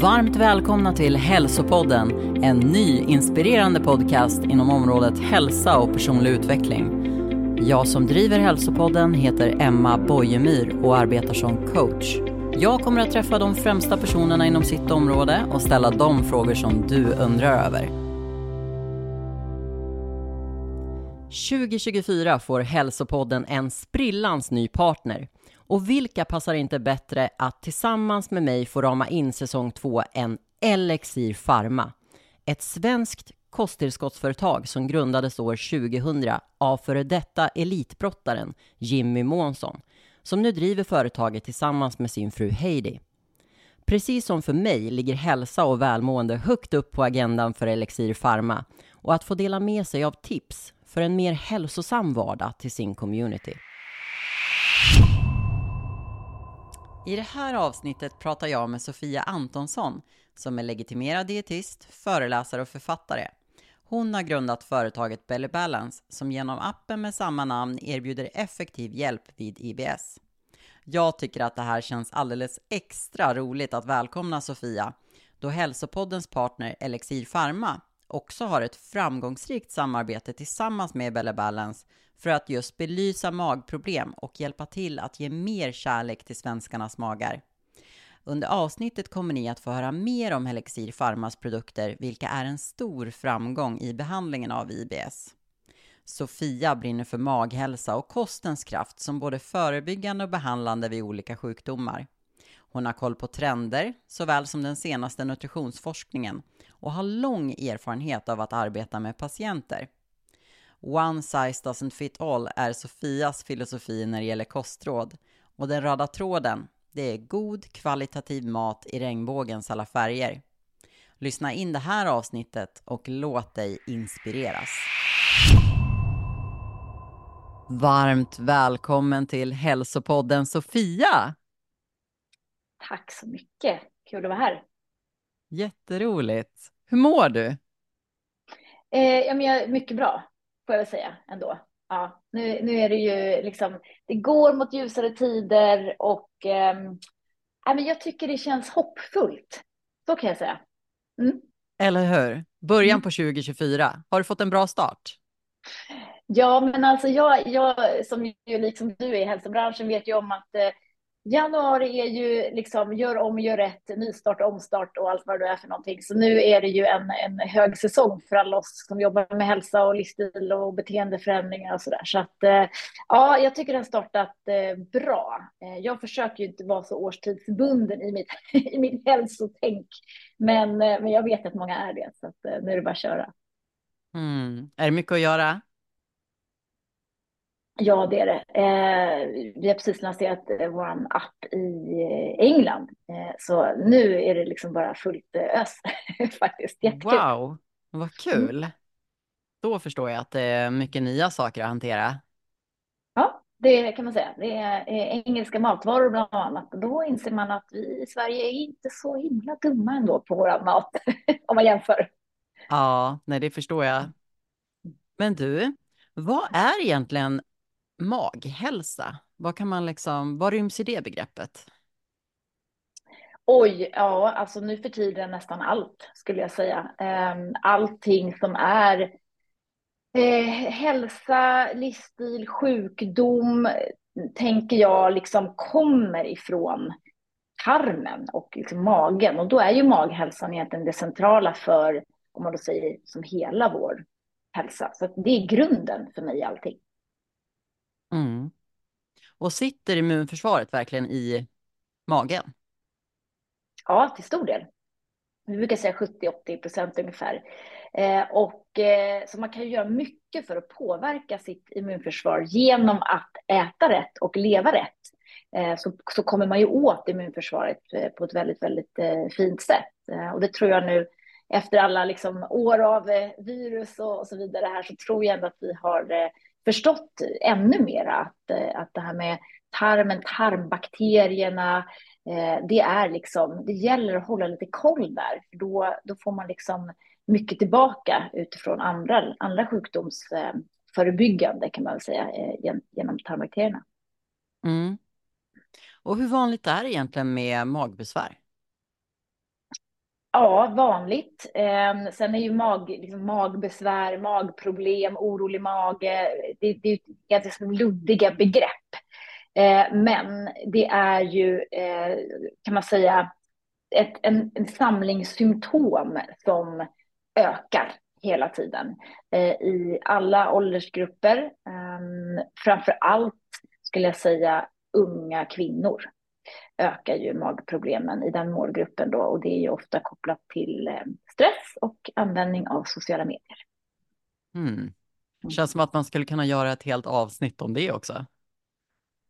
Varmt välkomna till Hälsopodden, en ny inspirerande podcast inom området hälsa och personlig utveckling. Jag som driver Hälsopodden heter Emma Bojemyr och arbetar som coach. Jag kommer att träffa de främsta personerna inom sitt område och ställa de frågor som du undrar över. 2024 får Hälsopodden en sprillans ny partner. Och vilka passar inte bättre att tillsammans med mig få rama in säsong två än Elixir Pharma? Ett svenskt kosttillskottsföretag som grundades år 2000 av före detta elitbrottaren Jimmy Månsson som nu driver företaget tillsammans med sin fru Heidi. Precis som för mig ligger hälsa och välmående högt upp på agendan för Elixir Pharma och att få dela med sig av tips för en mer hälsosam vardag till sin community. I det här avsnittet pratar jag med Sofia Antonsson som är legitimerad dietist, föreläsare och författare. Hon har grundat företaget Belly Balance som genom appen med samma namn erbjuder effektiv hjälp vid IBS. Jag tycker att det här känns alldeles extra roligt att välkomna Sofia då Hälsopoddens partner Elixir Pharma också har ett framgångsrikt samarbete tillsammans med Belly Balance för att just belysa magproblem och hjälpa till att ge mer kärlek till svenskarnas magar. Under avsnittet kommer ni att få höra mer om Helixir Pharmas produkter, vilka är en stor framgång i behandlingen av IBS. Sofia brinner för maghälsa och kostens kraft som både förebyggande och behandlande vid olika sjukdomar. Hon har koll på trender, såväl som den senaste nutritionsforskningen och har lång erfarenhet av att arbeta med patienter. One size doesn't fit all är Sofias filosofi när det gäller kostråd. Och den röda tråden, det är god kvalitativ mat i regnbågens alla färger. Lyssna in det här avsnittet och låt dig inspireras. Varmt välkommen till hälsopodden Sofia! Tack så mycket, kul att vara här. Jätteroligt. Hur mår du? Eh, ja, men jag, mycket bra får jag väl säga ändå. Ja, nu, nu är det ju liksom, det går mot ljusare tider och eh, men jag tycker det känns hoppfullt. Så kan jag säga. Mm. Eller hur? Början mm. på 2024. Har du fått en bra start? Ja, men alltså jag, jag som ju liksom du är i hälsobranschen vet ju om att eh, januari är ju liksom gör om, gör rätt, nystart, omstart och allt vad det är för någonting. Så nu är det ju en, en hög säsong för alla oss som jobbar med hälsa och livsstil och beteendeförändringar och så där. Så att eh, ja, jag tycker den startat eh, bra. Eh, jag försöker ju inte vara så årstidsbunden i mitt, i mitt hälsotänk, men, men jag vet att många är det, så att, nu är det bara att köra. Mm. Är det mycket att göra? Ja, det är det. Eh, vi har precis lanserat eh, vår app i eh, England. Eh, så nu är det liksom bara fullt eh, ös faktiskt. Jättekul. Wow, vad kul. Mm. Då förstår jag att det är mycket nya saker att hantera. Ja, det kan man säga. Det är eh, engelska matvaror bland annat. Då inser man att vi i Sverige är inte så himla dumma ändå på vår mat om man jämför. Ja, nej, det förstår jag. Men du, vad är egentligen maghälsa? Vad kan man liksom, vad ryms i det begreppet? Oj, ja, alltså nu för tiden nästan allt skulle jag säga. Ehm, allting som är eh, hälsa, livsstil, sjukdom, tänker jag liksom kommer ifrån tarmen och liksom magen. Och då är ju maghälsan egentligen det centrala för, om man då säger som hela vår hälsa. Så det är grunden för mig allting. Mm. Och sitter immunförsvaret verkligen i magen? Ja, till stor del. Vi brukar säga 70-80 procent ungefär. Eh, och, eh, så man kan ju göra mycket för att påverka sitt immunförsvar genom att äta rätt och leva rätt. Eh, så, så kommer man ju åt immunförsvaret eh, på ett väldigt, väldigt eh, fint sätt. Eh, och det tror jag nu efter alla liksom, år av eh, virus och, och, så vidare här så tror jag ändå att vi har eh, förstått ännu mer att, eh, att det här med tarmen, tarmbakterierna, eh, det är liksom, det gäller att hålla lite koll där, för då, då får man liksom mycket tillbaka utifrån andra, andra sjukdomsförebyggande kan man väl säga eh, genom tarmbakterierna. Mm. Och hur vanligt är det egentligen med magbesvär? Ja, vanligt. Eh, sen är ju mag, liksom magbesvär, magproblem, orolig mage, det, det är ganska liksom luddiga begrepp. Eh, men det är ju, eh, kan man säga, ett, en, en samling symptom som ökar hela tiden eh, i alla åldersgrupper. Ehm, framför allt skulle jag säga unga kvinnor ökar ju magproblemen i den målgruppen då och det är ju ofta kopplat till eh, stress och användning av sociala medier. Mm. Känns som att man skulle kunna göra ett helt avsnitt om det också.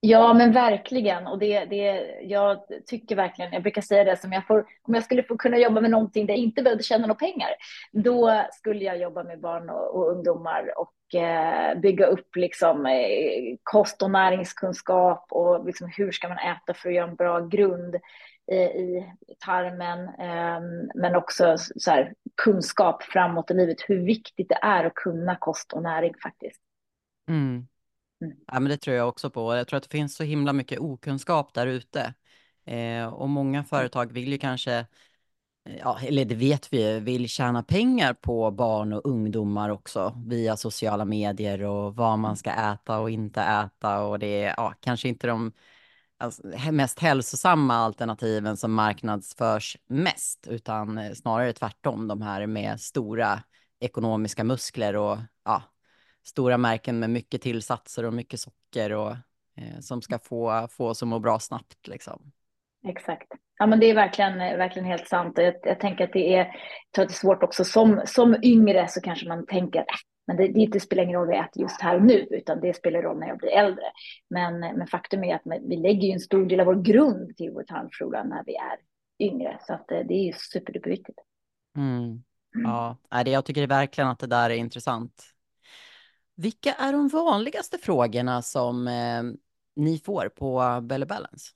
Ja, men verkligen. Och det, det, jag tycker verkligen, jag brukar säga det som jag får, om jag skulle få kunna jobba med någonting där jag inte behövde tjäna några pengar, då skulle jag jobba med barn och, och ungdomar och eh, bygga upp liksom, eh, kost och näringskunskap och liksom, hur ska man äta för att göra en bra grund i, i tarmen, eh, men också så här, kunskap framåt i livet, hur viktigt det är att kunna kost och näring faktiskt. Mm. Mm. Ja, men det tror jag också på. Jag tror att det finns så himla mycket okunskap där ute. Eh, och många företag vill ju kanske, eh, ja, eller det vet vi, vill tjäna pengar på barn och ungdomar också via sociala medier och vad man ska äta och inte äta. Och det är ja, kanske inte de alltså, mest hälsosamma alternativen som marknadsförs mest, utan eh, snarare tvärtom, de här med stora ekonomiska muskler och ja, stora märken med mycket tillsatser och mycket socker och eh, som ska få, få oss att må bra snabbt liksom. Exakt. Ja, men det är verkligen, verkligen helt sant. Jag, jag tänker att det är, jag tror att det är svårt också. Som, som yngre så kanske man tänker att äh, men det, det spelar ingen roll vad jag äter just här och nu, utan det spelar roll när jag blir äldre. Men, men faktum är att vi lägger ju en stor del av vår grund till vår tarmflora när vi är yngre. Så att eh, det är ju superduperviktigt. Mm. mm. Ja, jag tycker verkligen att det där är intressant. Vilka är de vanligaste frågorna som eh, ni får på Belly Balance?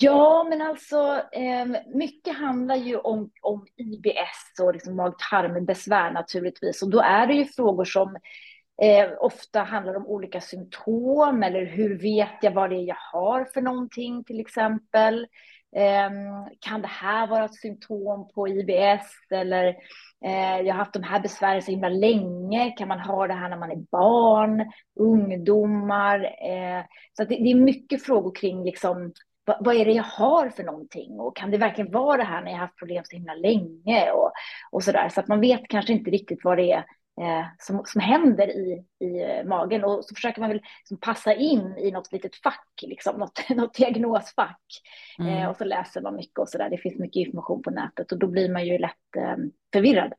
Ja, men alltså eh, mycket handlar ju om, om IBS och liksom mag-tarmbesvär naturligtvis. Och då är det ju frågor som eh, ofta handlar om olika symptom eller hur vet jag vad det är jag har för någonting till exempel. Ehm, kan det här vara ett symptom på IBS eller eh, jag har haft de här besvären så himla länge. Kan man ha det här när man är barn, ungdomar? Eh, så det, det, är mycket frågor kring liksom, vad, är det jag har för någonting? Och kan det verkligen vara det här när jag har haft problem så himla länge? Och, och så där. Så att man vet kanske inte riktigt vad det är som, som händer i, i eh, magen. Och så försöker man väl liksom passa in i något litet fack, liksom, något, något diagnosfack. Mm. Eh, och så läser man mycket och så där. Det finns mycket information på nätet och då blir man ju lätt eh, förvirrad.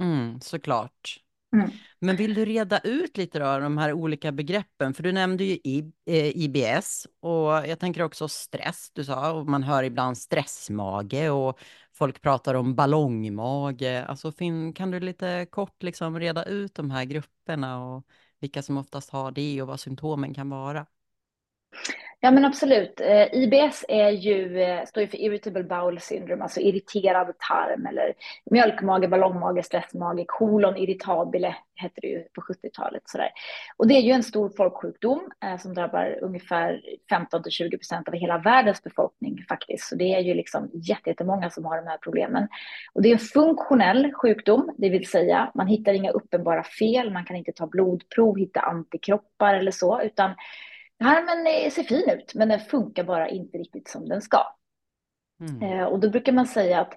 Mm, såklart. Mm. Men vill du reda ut lite då, de här olika begreppen? För du nämnde ju IBS eh, och jag tänker också stress, du sa, och man hör ibland stressmage och folk pratar om ballongmage. Alltså kan du lite kort liksom reda ut de här grupperna och vilka som oftast har det och vad symptomen kan vara? Ja men absolut. Eh, IBS är ju, eh, står ju för Irritable Bowel Syndrome, alltså irriterad tarm eller mjölkmage, ballongmage, stressmage, kolon irritabile hette det ju på 70-talet. Sådär. Och det är ju en stor folksjukdom eh, som drabbar ungefär 15 till 20 procent av hela världens befolkning faktiskt. Så det är ju liksom jättemånga som har de här problemen. Och det är en funktionell sjukdom, det vill säga man hittar inga uppenbara fel, man kan inte ta blodprov, hitta antikroppar eller så, utan Tarmen ser fin ut, men den funkar bara inte riktigt som den ska. Mm. Eh, och då brukar man säga att,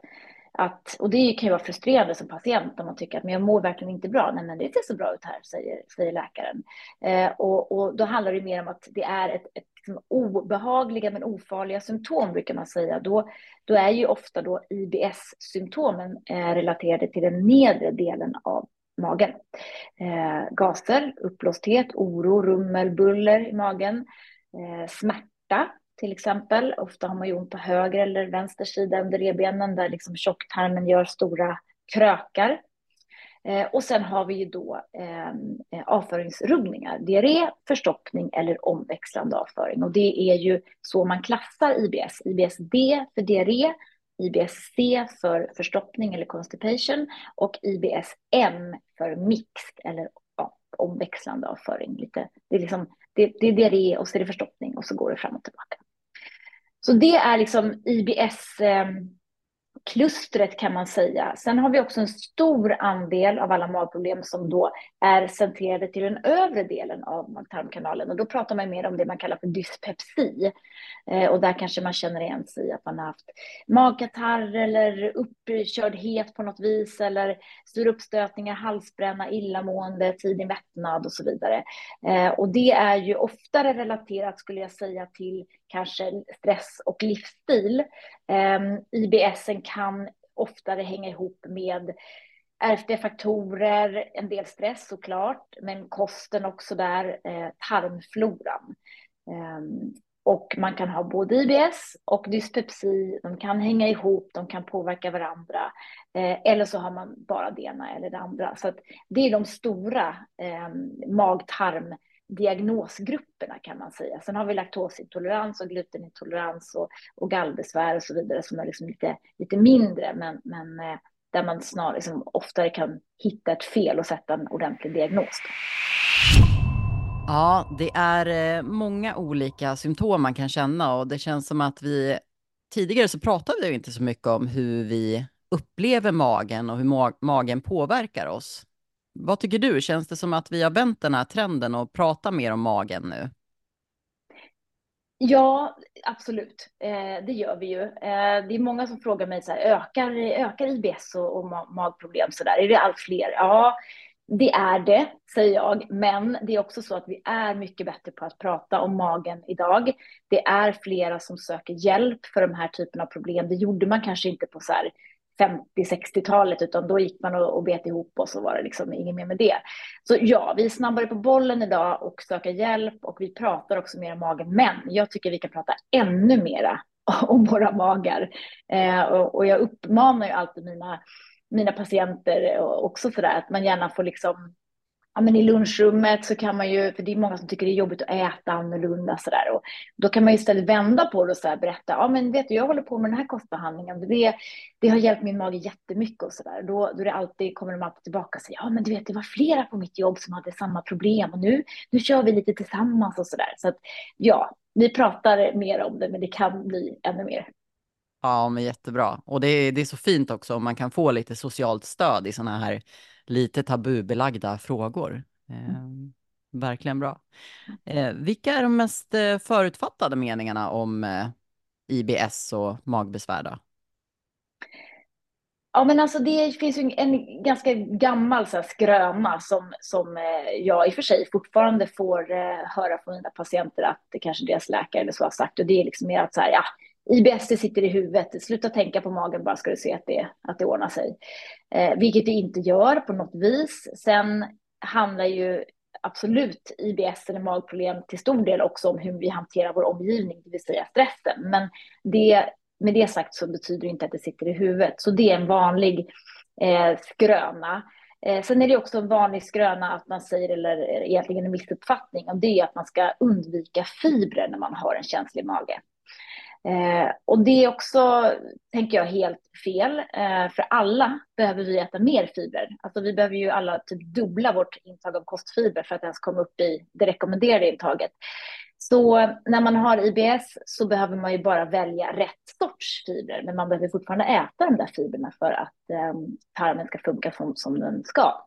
att, och det kan ju vara frustrerande som patient om man tycker att men jag mår verkligen inte bra. Nej, men det ser så bra ut här, säger, säger läkaren. Eh, och, och då handlar det mer om att det är ett, ett liksom obehagliga men ofarliga symptom brukar man säga. Då, då är ju ofta då IBS-symptomen eh, relaterade till den nedre delen av magen. Eh, gaser, uppblåsthet, oro, rummel, buller i magen, eh, smärta till exempel. Ofta har man ju ont på höger eller vänster sida under revbenen där liksom tjocktarmen gör stora krökar. Eh, och sen har vi ju då eh, eh avföringsrubbningar, diarré, förstoppning eller omväxlande avföring. Och det är ju så man klassar IBS. IBS-D för diarré, IBS-C för förstoppning eller constipation och IBS-M för mixed eller ja, omväxlande avföring. Lite, det, är liksom, det, det är diarré och så är det förstoppning och så går det fram och tillbaka. Så det är liksom IBS, eh, klustret kan man säga. Sen har vi också en stor andel av alla magproblem som då är centrerade till den övre delen av mag-tarmkanalen och då pratar man mer om det man kallar för dyspepsi. Eh, och där kanske man känner igen sig i att man har haft magkatarr eller uppkördhet på något vis eller stora uppstötningar, halsbränna, illamående, tidig mättnad och så vidare. Eh, och det är ju oftare relaterat skulle jag säga till kanske stress och livsstil. Eh, IBS kan oftare hänga ihop med ärftliga faktorer, en del stress såklart, men kosten också där, eh, tarmfloran. Ehm, och man kan ha både IBS och dyspepsi, de kan hänga ihop, de kan påverka varandra. Eh, eller så har man bara det ena eller det andra. Så det är de stora eh, mag-tarm diagnosgrupperna kan man säga. Sen har vi laktosintolerans och glutenintolerans och, och gallbesvär och så vidare som är liksom lite, lite mindre, men, men eh, där man snarare liksom oftare kan hitta ett fel och sätta en ordentlig diagnos. Ja, det är eh, många olika symptom man kan känna och det känns som att vi tidigare så pratade vi inte så mycket om hur vi upplever magen och hur ma magen påverkar oss. Vad tycker du? Känns det som att vi har vänt den här trenden och pratar mer om magen nu? Ja, absolut. Eh, det gör vi ju. Eh, det är många som frågar mig så här, ökar, ökar IBS och, och magproblem så där? Är det allt fler? Ja, det är det, säger jag, men det är också så att vi är mycket bättre på att prata om magen idag. Det är flera som söker hjälp för de här typen av problem. Det gjorde man kanske inte på så här 50-60-talet, utan då gick man och, och bet ihop och så var det liksom inget mer med det. Så ja, vi är snabbare på bollen idag och söker hjälp och vi pratar också mer om magen. Men jag tycker vi kan prata ännu mera om våra magar. Eh, och, och jag uppmanar ju alltid mina mina patienter också sådär, att man gärna får liksom Ja, men I lunchrummet så kan man ju, för det är många som tycker det är jobbigt att äta annorlunda sådär. Och då kan man ju istället vända på det och så berätta, ja men vet du, jag håller på med den här kostbehandlingen. Det, det har hjälpt min mage jättemycket och sådär. Då, då det alltid, kommer de alltid tillbaka och säger, ja men du vet det var flera på mitt jobb som hade samma problem och nu, nu kör vi lite tillsammans och sådär. Så att ja, vi pratar mer om det men det kan bli ännu mer. Ja, men jättebra. Och det är, det är så fint också om man kan få lite socialt stöd i sådana här lite tabubelagda frågor. Eh, verkligen bra. Eh, vilka är de mest eh, förutfattade meningarna om eh, IBS och magbesvär då? Ja, men alltså det finns ju en ganska gammal så här, skröna som, som eh, jag i och för sig fortfarande får höra från mina patienter att det kanske deras läkare eller så har sagt. Och det är liksom mer att så här, ja, IBS det sitter i huvudet, sluta tänka på magen bara ska du se att det, att det ordnar sig. Eh, vilket det inte gör på något vis. Sen handlar ju absolut IBS eller magproblem till stor del också om hur vi hanterar vår omgivning, det vill säga stressen. Men det, med det sagt så betyder det inte att det sitter i huvudet. Så det är en vanlig eh, skröna. Eh, sen är det också en vanlig skröna att man säger, eller egentligen en missuppfattning, och det är att man ska undvika fibrer när man har en känslig mage. Eh, och det är också, tänker jag, helt fel. Eh, för alla behöver vi äta mer fibrer. Alltså vi behöver ju alla typ dubbla vårt intag av kostfiber för att ens komma upp i det rekommenderade intaget. Så när man har IBS så behöver man ju bara välja rätt sorts fibrer, men man behöver fortfarande äta de där fibrerna för att eh, tarmen ska funka som, som den ska.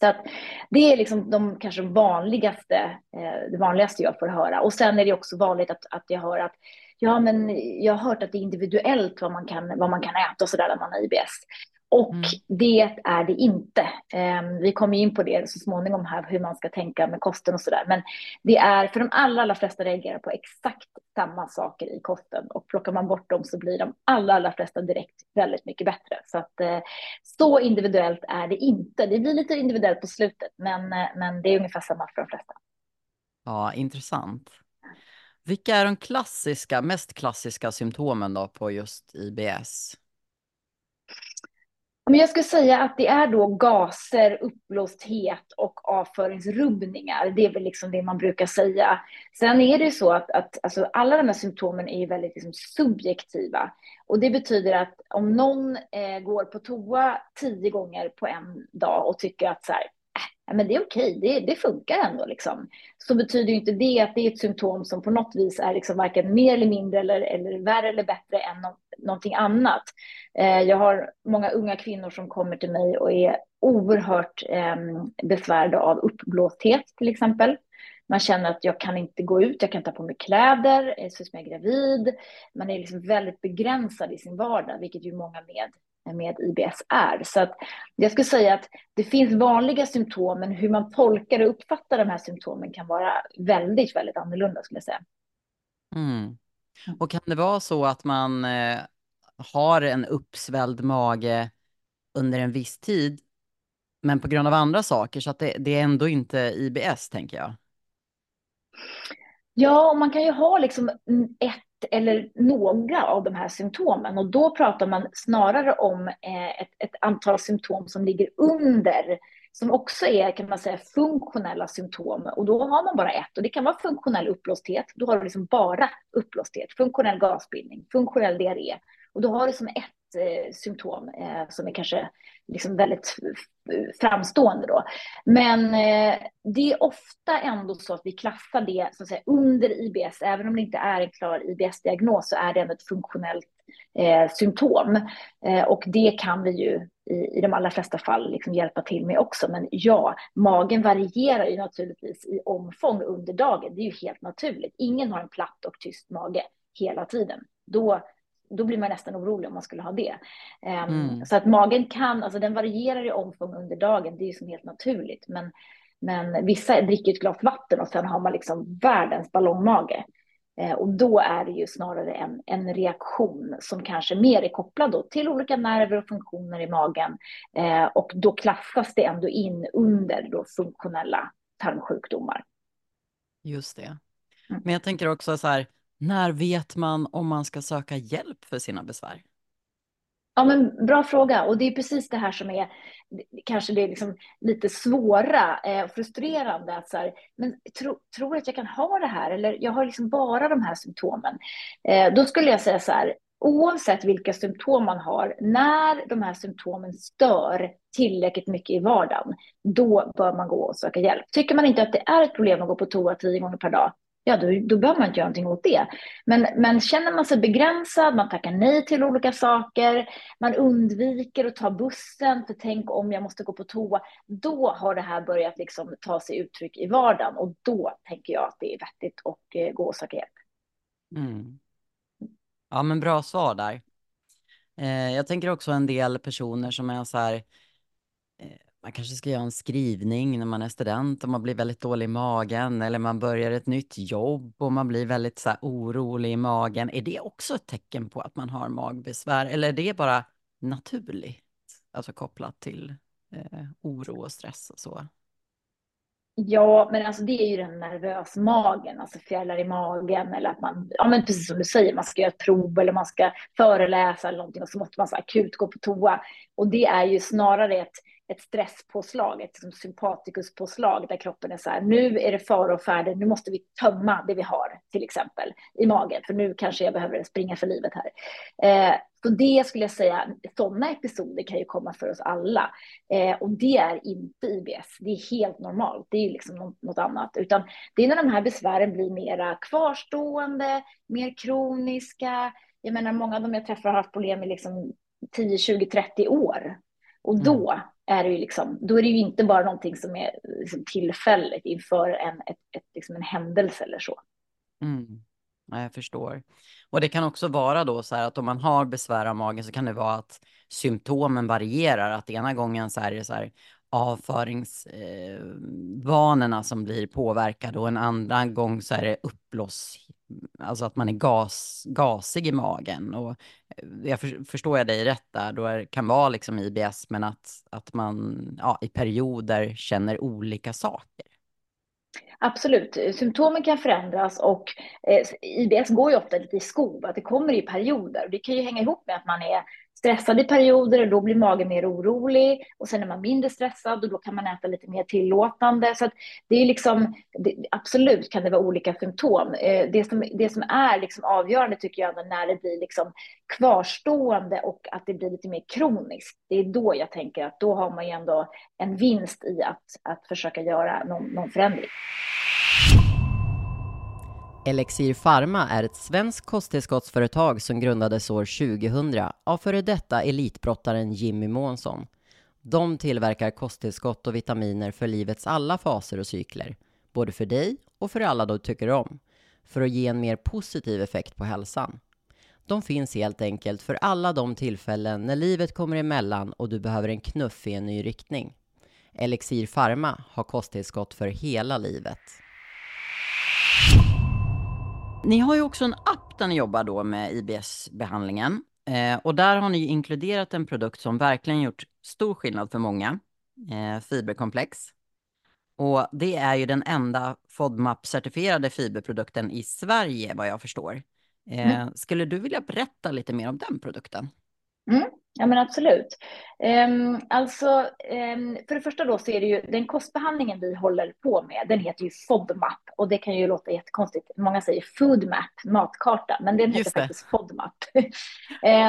Så att det är liksom de kanske vanligaste, eh, det vanligaste jag får höra. Och sen är det också vanligt att, att jag hör att ja, men jag har hört att det är individuellt vad man kan, vad man kan äta och så där när man har IBS. Och mm. det är det inte. Um, vi kommer in på det så småningom här, hur man ska tänka med kosten och så där. Men det är, för de allra, allra flesta reagerar på exakt samma saker i kosten. Och plockar man bort dem så blir de allra, allra flesta direkt väldigt mycket bättre. Så att uh, så individuellt är det inte. Det blir lite individuellt på slutet, men, uh, men det är ungefär samma för de flesta. Ja, intressant. Vilka är de klassiska, mest klassiska symptomen då på just IBS? Men jag skulle säga att det är då gaser, uppblåsthet och avföringsrubbningar. Det är väl liksom det man brukar säga. Sen är det så att, att alltså alla de här symptomen är väldigt liksom subjektiva. Och det betyder att om någon eh, går på toa tio gånger på en dag och tycker att så här, äh, men det är okej, det, det funkar ändå liksom. Så betyder ju inte det att det är ett symptom som på något vis är liksom varken mer eller mindre eller, eller värre eller bättre än no någonting annat. Eh, jag har många unga kvinnor som kommer till mig och är oerhört eh, besvärade av uppblåsthet till exempel. Man känner att jag kan inte gå ut, jag kan inte ta på mig kläder, så som jag är gravid. Man är liksom väldigt begränsad i sin vardag, vilket ju många med med IBS är. Så att jag skulle säga att det finns vanliga symptom, men hur man tolkar och uppfattar de här symptomen kan vara väldigt, väldigt annorlunda skulle jag säga. Mm. Och kan det vara så att man eh, har en uppsvälld mage under en viss tid, men på grund av andra saker, så att det, det är ändå inte IBS, tänker jag? Ja, och man kan ju ha liksom ett eller några av de här symptomen. Och då pratar man snarare om eh, ett, ett, antal symptom som ligger under, som också är kan man säga funktionella symptom. Och då har man bara ett, och det kan vara funktionell uppblåsthet. Då har du liksom bara uppblåsthet, funktionell gasbildning, funktionell diarré. Och då har du som ett eh, symptom eh, som är kanske liksom väldigt framstående då. Men eh, det är ofta ändå så att vi klassar det så att säga, under IBS, även om det inte är en klar IBS-diagnos så är det ändå ett funktionellt eh, symptom. Eh, och det kan vi ju i, i de allra flesta fall liksom hjälpa till med också. Men ja, magen varierar ju naturligtvis i omfång under dagen. Det är ju helt naturligt. Ingen har en platt och tyst mage hela tiden. Då då blir man nästan orolig om man skulle ha det. Um, mm. Så att magen kan, alltså den varierar i omfång under dagen, det är ju som helt naturligt. Men, men vissa dricker ett glas vatten och sen har man liksom världens ballongmage. Eh, och då är det ju snarare en, en reaktion som kanske mer är kopplad till olika nerver och funktioner i magen. Eh, och då klassas det ändå in under då funktionella tarmsjukdomar. Just det. Mm. Men jag tänker också så här, när vet man om man ska söka hjälp för sina besvär? Ja, men bra fråga. Och det är precis det här som är kanske det liksom lite svåra, eh, frustrerande. Att så här, men tro, tror att jag kan ha det här? Eller jag har liksom bara de här symptomen. Eh, då skulle jag säga så här, oavsett vilka symptom man har, när de här symptomen stör tillräckligt mycket i vardagen, då bör man gå och söka hjälp. Tycker man inte att det är ett problem att gå på toa tio gånger per dag, ja då, då behöver man inte göra någonting åt det. Men, men känner man sig begränsad, man tackar nej till olika saker, man undviker att ta bussen, för tänk om jag måste gå på toa, då har det här börjat liksom ta sig uttryck i vardagen och då tänker jag att det är vettigt att eh, gå och söka hjälp. Mm. Ja, men bra svar där. Eh, jag tänker också en del personer som är så här, eh, man kanske ska göra en skrivning när man är student och man blir väldigt dålig i magen eller man börjar ett nytt jobb och man blir väldigt så här, orolig i magen. Är det också ett tecken på att man har magbesvär eller är det bara naturligt? Alltså kopplat till eh, oro och stress och så. Ja, men alltså det är ju den nervös magen, alltså fjärilar i magen eller att man, ja men precis som du säger, man ska göra ett prov eller man ska föreläsa eller någonting och så måste man så akut gå på toa. Och det är ju snarare ett ett stresspåslag, ett liksom sympatikuspåslag där kroppen är så här, nu är det fara och färde, nu måste vi tömma det vi har, till exempel, i magen, för nu kanske jag behöver springa för livet här. Eh, så det skulle jag säga, sådana episoder kan ju komma för oss alla. Eh, och det är inte IBS, det är helt normalt, det är liksom något, annat. Utan det är när de här besvären blir mera kvarstående, mer kroniska. Jag menar, många av dem jag träffar har haft problem i liksom 10, 20, 30 år. Och då mm är det ju liksom, då är det ju inte bara någonting som är liksom tillfälligt inför en, ett, ett, liksom en händelse eller så. Mm. Ja, jag förstår. Och det kan också vara då så här att om man har besvär av magen så kan det vara att symptomen varierar. Att ena gången så är det så här avföringsvanorna som blir påverkade och en andra gång så är det uppblås, alltså att man är gas, gasig i magen. Och eh, jag för, förstår jag dig rätt där, då är, kan vara liksom IBS men att, att man ja, i perioder känner olika saker. Absolut, symptomen kan förändras och eh, IBS går ju ofta lite i skov, att det kommer i perioder. Det kan ju hänga ihop med att man är stressad i perioder och då blir magen mer orolig och sen är man mindre stressad och då kan man äta lite mer tillåtande. Så det är liksom, det, absolut kan det vara olika symptom. Eh, det som, det som är liksom avgörande tycker jag när det blir liksom kvarstående och att det blir lite mer kroniskt. Det är då jag tänker att då har man ju ändå en vinst i att, att försöka göra någon, någon förändring. Elixir Pharma är ett svenskt kosttillskottsföretag som grundades år 2000 av före detta elitbrottaren Jimmy Månsson. De tillverkar kosttillskott och vitaminer för livets alla faser och cykler, både för dig och för alla du tycker om, för att ge en mer positiv effekt på hälsan. De finns helt enkelt för alla de tillfällen när livet kommer emellan och du behöver en knuff i en ny riktning. Elixir Pharma har kosttillskott för hela livet. Ni har ju också en app där ni jobbar då med IBS-behandlingen. Eh, och där har ni inkluderat en produkt som verkligen gjort stor skillnad för många, eh, fiberkomplex. Och det är ju den enda FODMAP-certifierade fiberprodukten i Sverige vad jag förstår. Eh, mm. Skulle du vilja berätta lite mer om den produkten? Mm. Ja, men absolut. Um, alltså, um, för det första då så är det ju den kostbehandlingen vi håller på med, den heter ju FODMAP och det kan ju låta jättekonstigt. Många säger FoodMap, matkarta, men den heter faktiskt FODMAP.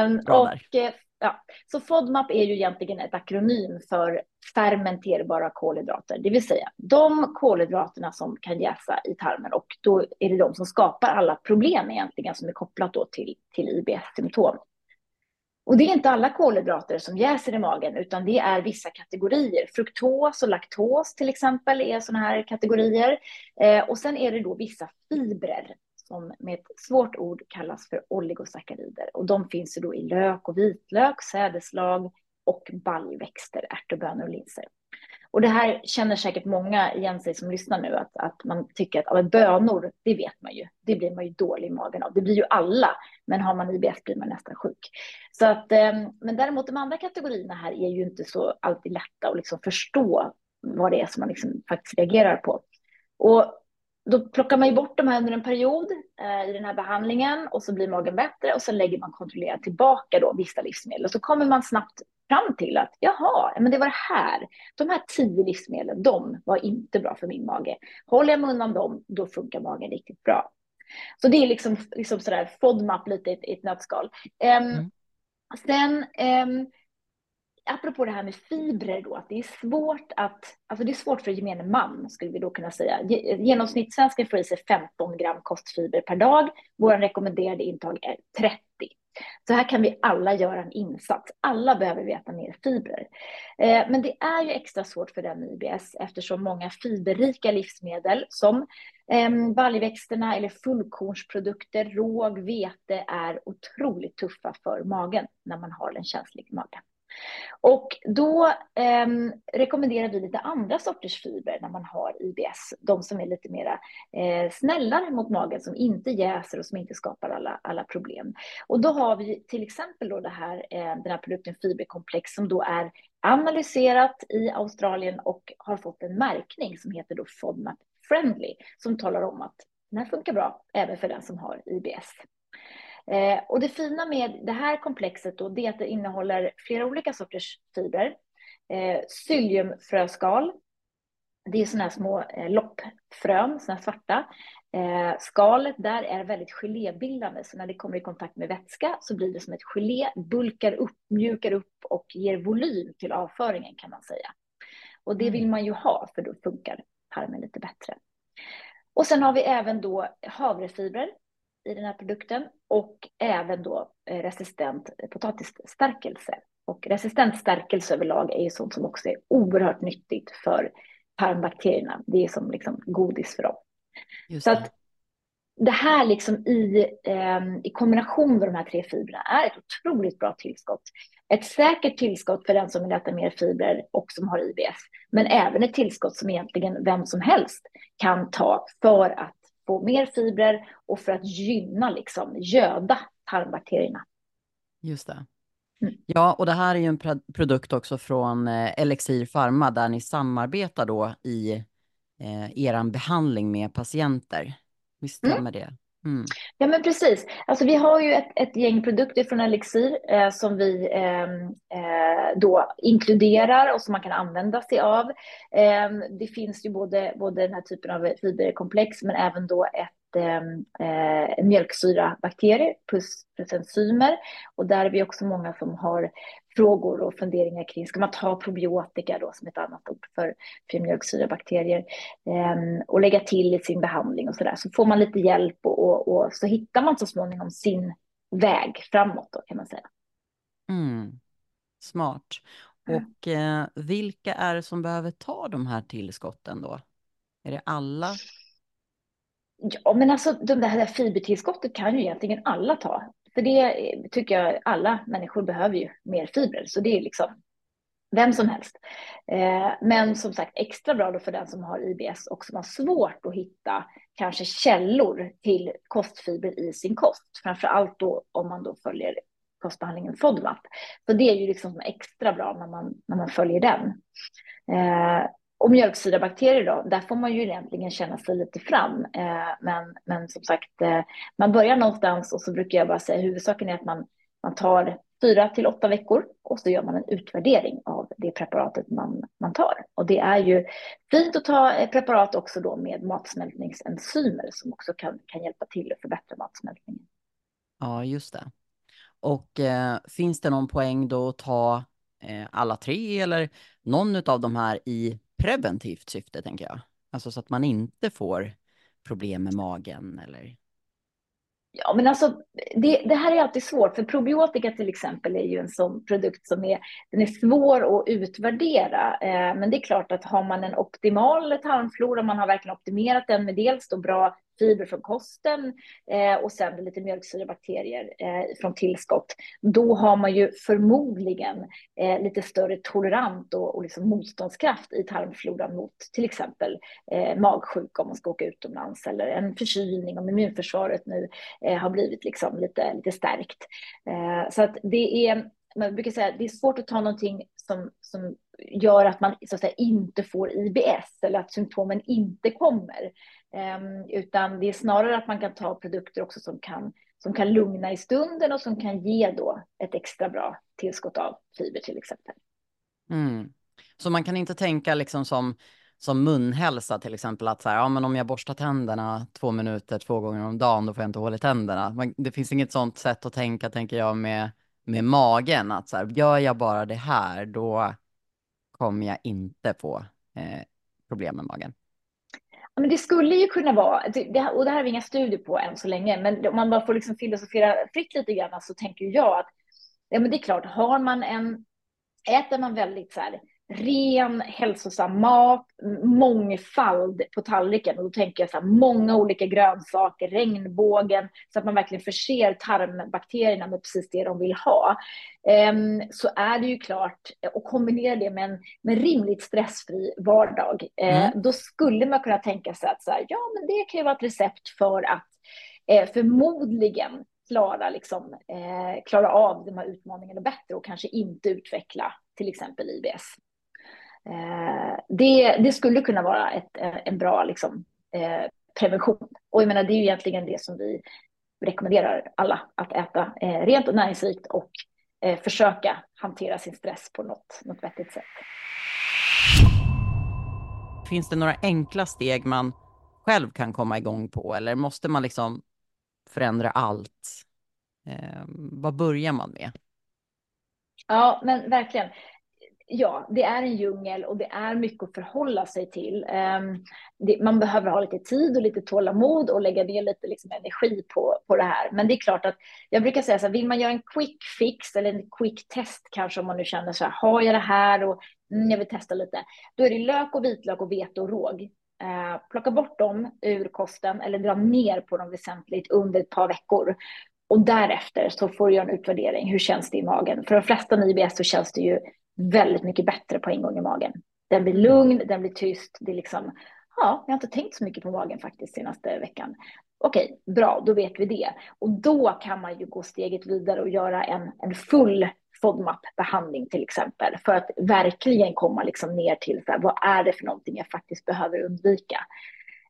um, och, eh, ja, så FODMAP är ju egentligen ett akronym för fermenterbara kolhydrater, det vill säga de kolhydraterna som kan jäsa i tarmen och då är det de som skapar alla problem egentligen som är kopplat då till, till IBS-symptom. Och det är inte alla kolhydrater som jäser i magen, utan det är vissa kategorier. Fruktos och laktos till exempel är sådana här kategorier. Eh, och sen är det då vissa fibrer som med ett svårt ord kallas för oligosackarider. Och de finns ju då i lök och vitlök, sädeslag och baljväxter, ärtor, bönor och linser. Och det här känner säkert många igen sig som lyssnar nu, att, att man tycker att ja, bönor, det vet man ju, det blir man ju dålig i magen av. Det blir ju alla, men har man IBS blir man nästan sjuk. Så att, ehm, men däremot de andra kategorierna här är ju inte så alltid lätta att liksom förstå vad det är som man liksom faktiskt reagerar på. Och då plockar man ju bort de här under en period eh, i den här behandlingen och så blir magen bättre och så lägger man kontrollerat tillbaka då vissa livsmedel och så kommer man snabbt fram till att jaha, men det var det här. De här tio livsmedlen, de var inte bra för min mage. Håller jag mig undan dem, då funkar magen riktigt bra. Så det är liksom, liksom sådär FODMAP lite i ett, ett nötskal. Um, mm. Sen um, apropå det här med fibrer då, att det är svårt att, alltså det är svårt för gemene man skulle vi då kunna säga. Genomsnittssvensken får i sig 15 gram kostfiber per dag. Vår rekommenderade intag är 30. Så här kan vi alla göra en insats. Alla behöver veta mer fibrer. Eh, men det är ju extra svårt för den med IBS eftersom många fiberrika livsmedel som ehm, baljväxterna eller fullkornsprodukter, råg, vete är otroligt tuffa för magen när man har en känslig mage. Och då eh, rekommenderar vi lite andra sorters fibrer när man har IBS. De som är lite mer eh, snällare mot magen, som inte jäser och som inte skapar alla, alla problem. Och då har vi till exempel då det här, eh, den här produkten Fiberkomplex som då är analyserat i Australien och har fått en märkning som heter då FODMAP Friendly, som talar om att den här funkar bra även för den som har IBS. Eh, och det fina med det här komplexet då, det är att det innehåller flera olika sorters fibrer. Eh, psylliumfröskal, det är sådana här små eh, loppfrön, sådana här svarta. Eh, skalet där är väldigt gelébildande, så när det kommer i kontakt med vätska så blir det som ett gelé, bulkar upp, mjukar upp och ger volym till avföringen kan man säga. Och det vill mm. man ju ha, för då funkar tarmen lite bättre. Och sen har vi även då havrefibrer i den här produkten och även då eh, resistent potatisstärkelse. Och resistent stärkelse överlag är ju sånt som också är oerhört nyttigt för tarmbakterierna. Det är som liksom godis för dem. Just Så att det här liksom i, eh, i kombination med de här tre fibrerna är ett otroligt bra tillskott. Ett säkert tillskott för den som vill äta mer fibrer och som har IBS, men även ett tillskott som egentligen vem som helst kan ta för att få mer fibrer och för att gynna, liksom, göda tarmbakterierna. Just det. Mm. Ja, och det här är ju en produkt också från eh, Elixir Pharma där ni samarbetar då i eh, er behandling med patienter. Visst mm. stämmer mm. det? Mm. Ja, men precis. Alltså, vi har ju ett, ett gäng produkter från Elixir eh, som vi ehm, eh, då inkluderar och som man kan använda sig av. Eh, det finns ju både, både den här typen av fiberkomplex men även då ett ehm, eh, mjölksyrabakterier plus, plus enzymer. Och där är vi också många som har frågor och funderingar kring, ska man ta probiotika då som ett annat ord för, för mjölksyrabakterier eh, och lägga till i sin behandling och så där. Så får man lite hjälp och, och, och, så hittar man så småningom sin väg framåt då kan man säga. Mm. Smart. Och eh, vilka är det som behöver ta de här tillskotten då? Är det alla Ja, men alltså det här fibertillskottet kan ju egentligen alla ta. För det tycker jag alla människor behöver ju mer fibrer. Så det är liksom vem som helst. Eh, men som sagt extra bra då för den som har IBS och som har svårt att hitta kanske källor till kostfiber i sin kost. Framför allt då om man då följer kostbehandlingen FODMAP. Så det är ju liksom extra bra när man, när man följer den. Eh, och mjölksyrabakterier då, där får man ju egentligen känna sig lite fram. Eh, men, men som sagt, eh, man börjar någonstans och så brukar jag bara säga huvudsaken är att man, man tar fyra till åtta veckor och så gör man en utvärdering av det preparatet man, man tar. Och det är ju fint att ta preparat också då med matsmältningsenzymer som också kan, kan hjälpa till att förbättra matsmältningen. Ja, just det. Och eh, finns det någon poäng då att ta eh, alla tre eller någon av de här i preventivt syfte, tänker jag. Alltså så att man inte får problem med magen eller... Ja, men alltså det, det, här är alltid svårt, för probiotika till exempel är ju en sån produkt som är, den är svår att utvärdera. Eh, men det är klart att har man en optimal tarmflora, man har verkligen optimerat den med dels då bra fiber från kosten eh, och sen lite mjölksyrebakterier eh, från tillskott, då har man ju förmodligen eh, lite större tolerant och, och liksom motståndskraft i tarmfloran mot till exempel eh, magsjuka om man ska åka utomlands eller en förkylning om immunförsvaret nu eh, har blivit liksom lite, lite stärkt. Eh, så att det är man brukar säga det är svårt att ta någonting som, som gör att man så att säga, inte får IBS eller att symptomen inte kommer. Um, utan det är snarare att man kan ta produkter också som kan, som kan lugna i stunden och som kan ge då ett extra bra tillskott av fiber till exempel. Mm. Så man kan inte tänka liksom som, som munhälsa till exempel att så här, ja, men om jag borstar tänderna två minuter två gånger om dagen då får jag inte hål i tänderna. det finns inget sånt sätt att tänka tänker jag med, med magen att så här, gör jag bara det här då kommer jag inte få eh, problem med magen. Ja, men det skulle ju kunna vara, det, och det här har vi inga studier på än så länge, men om man bara får liksom filosofera fritt lite grann så tänker jag att ja, men det är klart, har man en, äter man väldigt så här, ren, hälsosam mat, mångfald på tallriken. Och då tänker jag så här, många olika grönsaker, regnbågen, så att man verkligen förser tarmbakterierna med precis det de vill ha. Um, så är det ju klart, och kombinera det med en med rimligt stressfri vardag, uh, då skulle man kunna tänka sig att så här, ja, men det kan ju vara ett recept för att uh, förmodligen klara, liksom, eh, klara av de här utmaningarna bättre och kanske inte utveckla till exempel IBS. Eh, det, det, skulle kunna vara ett, eh, en bra liksom, eh, prevention. Och jag menar, det är ju egentligen det som vi rekommenderar alla, att äta rent och näringsrikt och försöka hantera sin stress på något, något vettigt sätt. Finns det några enkla steg man själv kan komma igång på eller måste man liksom förändra allt? Eh, vad börjar man med? Ja, men verkligen ja, det är en djungel och det är mycket att förhålla sig till. Um, det, man behöver ha lite tid och lite tålamod och lägga ner lite liksom, energi på, på det här. Men det är klart att jag brukar säga så här, vill man göra en quick fix eller en quick test kanske om man nu känner så här, har jag det här och mm, jag vill testa lite. Då är det lök och vitlök och vete och råg. Uh, plocka bort dem ur kosten eller dra ner på dem väsentligt under ett par veckor. Och därefter så får du göra en utvärdering. Hur känns det i magen? För de flesta med IBS så känns det ju väldigt mycket bättre på en gång i magen. Den blir lugn, den blir tyst. Det är liksom, ja, jag har inte tänkt så mycket på magen faktiskt senaste veckan. Okej, bra, då vet vi det. Och då kan man ju gå steget vidare och göra en, en full FODMAP-behandling till exempel, för att verkligen komma liksom ner till så här, vad är det för någonting jag faktiskt behöver undvika.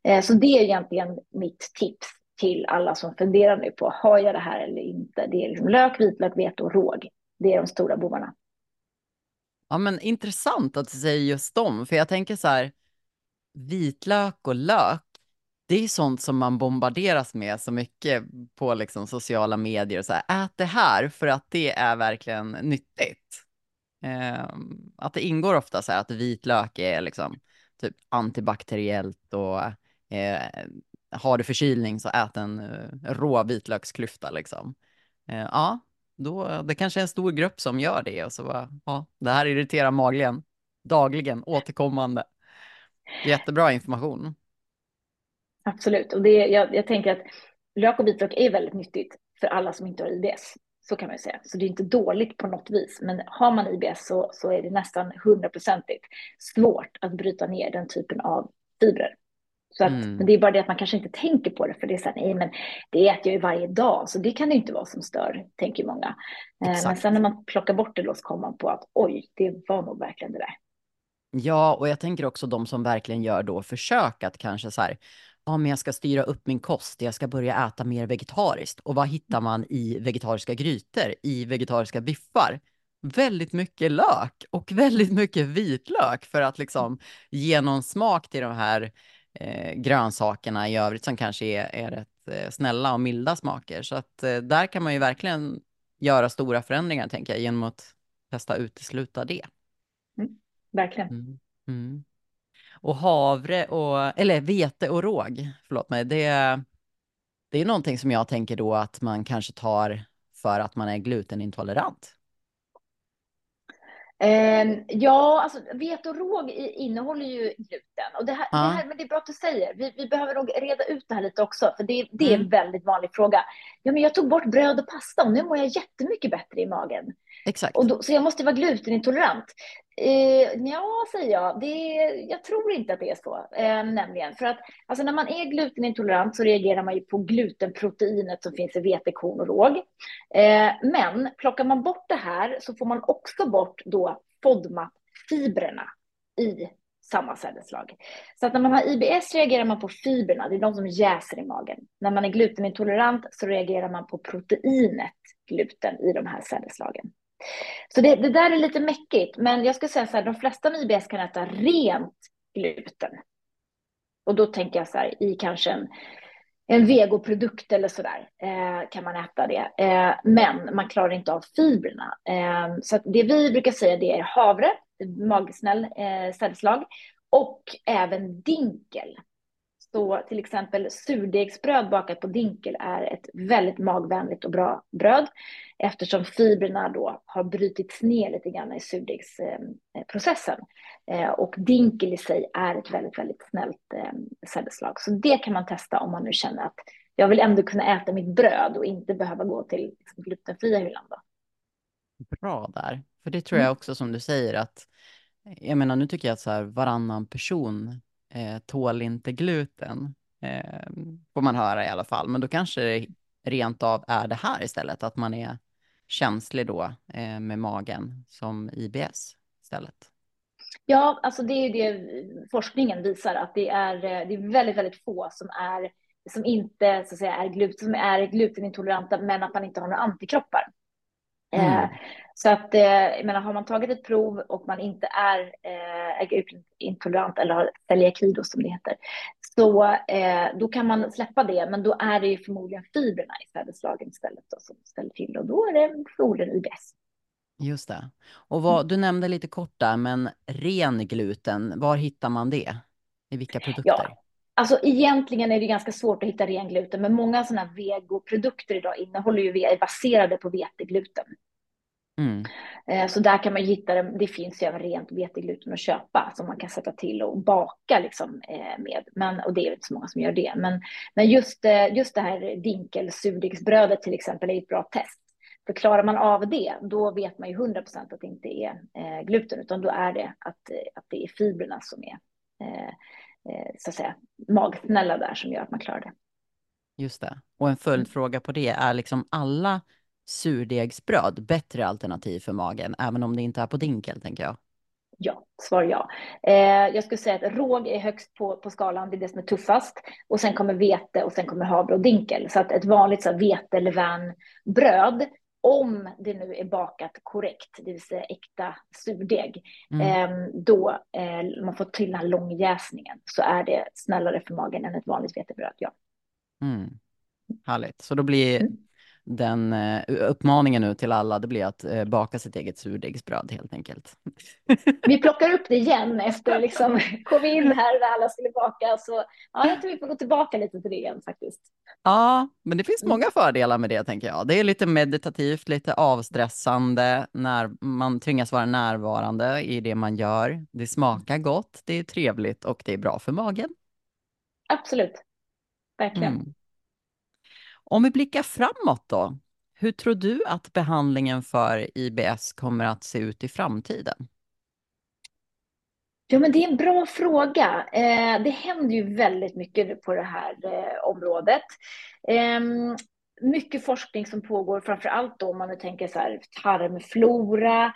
Eh, så det är egentligen mitt tips. till alla som funderar nu på, har jag det här eller inte? Det är liksom lök, vitlök, vete och råg. Det är de stora bovarna. Ja, men intressant att du säger just dem, för jag tänker så här, vitlök och lök, det är sånt som man bombarderas med så mycket på liksom sociala medier. Så här, ät det här för att det är verkligen nyttigt. Eh, att det ingår ofta så här att vitlök är liksom typ antibakteriellt och eh, har du förkylning så ät en uh, rå vitlöksklyfta liksom. Uh, ja, då, det kanske är en stor grupp som gör det och så bara, ja, det här irriterar magligen dagligen, återkommande. Jättebra information. Absolut, och det, jag, jag tänker att lök och vitlök är väldigt nyttigt för alla som inte har IBS. Så kan man ju säga. Så det är inte dåligt på något vis. Men har man IBS så, så är det nästan hundraprocentigt svårt att bryta ner den typen av fibrer. Så att, mm. Men det är bara det att man kanske inte tänker på det, för det är så här, nej men det äter jag ju varje dag, så det kan det inte vara som stör, tänker många. Eh, men sen när man plockar bort det då så kommer man på att oj, det var nog verkligen det där. Ja, och jag tänker också de som verkligen gör då försök att kanske så här, ja men jag ska styra upp min kost, jag ska börja äta mer vegetariskt. Och vad hittar man i vegetariska grytor, i vegetariska biffar? Väldigt mycket lök och väldigt mycket vitlök för att liksom ge någon smak till de här eh, grönsakerna i övrigt som kanske är, är rätt eh, snälla och milda smaker. Så att eh, där kan man ju verkligen göra stora förändringar, tänker jag, genom att testa utesluta det. Mm, verkligen. Mm, mm. Och havre och, eller vete och råg, förlåt mig, det, det är någonting som jag tänker då att man kanske tar för att man är glutenintolerant. Eh, ja, alltså vete och råg innehåller ju gluten. Och det, här, ja. det, här, men det är bra att du säger. Vi, vi behöver nog reda ut det här lite också, för det, det är mm. en väldigt vanlig fråga. Ja, men jag tog bort bröd och pasta och nu mår jag jättemycket bättre i magen. Exakt. Och då, så jag måste vara glutenintolerant. Eh, ja, säger jag. Det, jag tror inte att det är så. Eh, nämligen. För att alltså, när man är glutenintolerant så reagerar man ju på glutenproteinet som finns i vetekorn och råg. Eh, men plockar man bort det här så får man också bort då FODMAP-fibrerna i samma celleslag. Så att när man har IBS reagerar man på fibrerna, det är de som jäser i magen. När man är glutenintolerant så reagerar man på proteinet gluten i de här celleslagen. Så det, det, där är lite mäckigt, men jag skulle säga så här, de flesta med IBS kan äta rent gluten. Och då tänker jag så här, i kanske en, en vegoprodukt eller så där eh, kan man äta det. Eh, men man klarar inte av fibrerna. Eh, så det vi brukar säga det är havre, magsnäll eh, cellslag, och även dinkel. Så till exempel surdegsbröd bakat på dinkel är ett väldigt magvänligt och bra bröd eftersom fibrerna då har brutits ner lite grann i surdegsprocessen. Eh, och dinkel i sig är ett väldigt, väldigt snällt eh, sädesslag. Så det kan man testa om man nu känner att jag vill ändå kunna äta mitt bröd och inte behöva gå till liksom, glutenfria hyllan. Då. Bra där, för det tror jag mm. också som du säger att jag menar nu tycker jag att så här, varannan person eh, tål inte gluten. Eh, får man höra i alla fall. Men då kanske det rent av är det här istället, att man är känslig då eh, med magen som IBS istället. Ja, alltså det är det forskningen visar att det är, eh, det är väldigt, väldigt få som är som inte så att säga, är, gluten, som är glutenintoleranta men att man inte har några antikroppar. Mm. Eh, så att, eh, jag menar, har man tagit ett prov och man inte är, eh, intolerant eller har celiaki som det heter, så eh, då kan man släppa det, men då är det ju förmodligen fibrerna i sädeslagen istället då, som ställer till och då är det förmodligen IBS. Just det. Och vad, du nämnde lite kort där, men ren gluten, var hittar man det? I vilka produkter? Ja. Alltså egentligen är det ganska svårt att hitta ren gluten, men många sådana vegoprodukter idag innehåller ju, är baserade på vetegluten. Mm. Eh, så där kan man hitta det. Det finns ju även rent vetegluten att köpa som man kan sätta till och baka liksom eh, med. Men, och det är inte så många som gör det. Men, men just, eh, just det här dinkelsurdegsbrödet till exempel är ett bra test. För klarar man av det, då vet man ju 100 procent att det inte är gluten, utan då är det att, att det är fibrerna som är så att säga magsnälla där som gör att man klarar det. Just det. Och en följdfråga på det, är liksom alla surdegsbröd bättre alternativ för magen, även om det inte är på dinkel, tänker jag. Ja, svar ja. Eh, jag skulle säga att råg är högst på, på skalan, det är det som är tuffast. Och sen kommer vete och sen kommer havre och dinkel. Så att ett vanligt så här, vete, levain, bröd, om det nu är bakat korrekt, det vill säga äkta surdeg, mm. eh, då eh, man får till den här långjäsningen så är det snällare för magen än ett vanligt vetebröd, ja. Mm. Härligt, så då blir mm den uh, uppmaningen nu till alla, det blir att uh, baka sitt eget surdegsbröd helt enkelt. Vi plockar upp det igen efter liksom in här när alla skulle baka, så ja, jag tror vi får gå tillbaka lite till det igen faktiskt. Ja, men det finns många fördelar med det tänker jag. Det är lite meditativt, lite avstressande när man tvingas vara närvarande i det man gör. Det smakar gott, det är trevligt och det är bra för magen. Absolut, verkligen. Mm. Om vi blickar framåt då, hur tror du att behandlingen för IBS kommer att se ut i framtiden? Ja, men det är en bra fråga. Eh, det händer ju väldigt mycket på det här eh, området. Eh, mycket forskning som pågår, framför allt om man nu tänker så här tarmflora,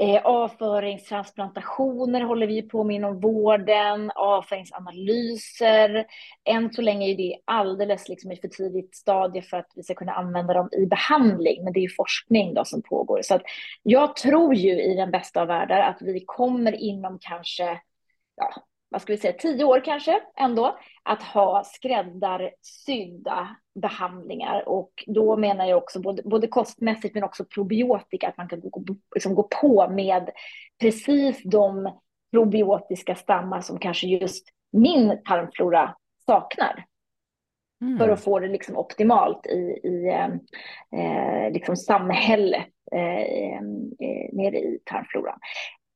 Eh, avföringstransplantationer håller vi på med inom vården, avföringsanalyser. Än så länge är det alldeles liksom i för tidigt stadie för att vi ska kunna använda dem i behandling, men det är forskning då som pågår. Så att jag tror ju i den bästa av världar att vi kommer inom kanske ja, vad ska vi säga, tio år kanske ändå, att ha skräddarsydda behandlingar. Och då menar jag också både, både kostmässigt men också probiotika, att man kan gå, liksom gå på med precis de probiotiska stammar som kanske just min tarmflora saknar. Mm. För att få det liksom optimalt i, i eh, liksom samhället eh, eh, nere i tarmfloran.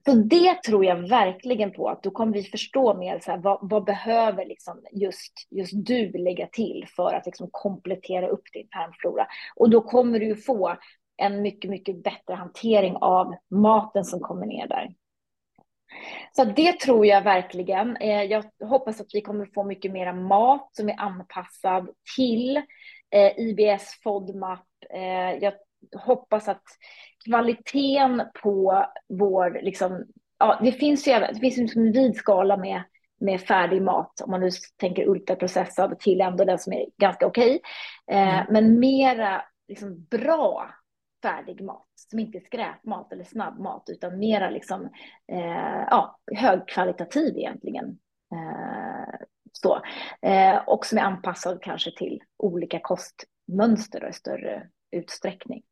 Så det tror jag verkligen på, att då kommer vi förstå mer så här, vad, vad behöver liksom just, just du lägga till för att liksom komplettera upp din tarmflora. Och då kommer du få en mycket, mycket bättre hantering av maten som kommer ner där. Så det tror jag verkligen. Eh, jag hoppas att vi kommer få mycket mera mat som är anpassad till eh, IBS FODMAP. Eh, jag hoppas att kvaliteten på vår, liksom, ja, det finns ju det finns liksom en vid skala med, med färdig mat, om man nu tänker ultraprocessad till ändå den som är ganska okej. Okay. Eh, mm. Men mera liksom, bra färdig mat, som inte är skräpmat eller snabbmat, utan mera liksom, eh, ja, högkvalitativ egentligen. Eh, så. Eh, och som är anpassad kanske till olika kostmönster i större utsträckning.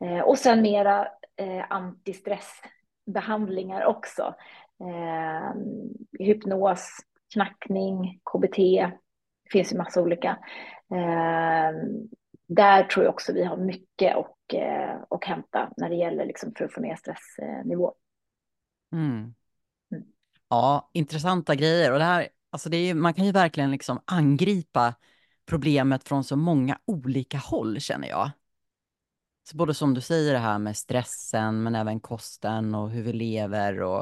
Eh, och sen mera eh, antistressbehandlingar också. Eh, hypnos, knackning, KBT. Det finns ju massa olika. Där tror jag också vi har mycket och, och hämta när det gäller liksom för att få ner stressnivå. Mm. Mm. Ja, intressanta grejer. Och det här, alltså det är, man kan ju verkligen liksom angripa problemet från så många olika håll känner jag. Så både som du säger det här med stressen, men även kosten och hur vi lever och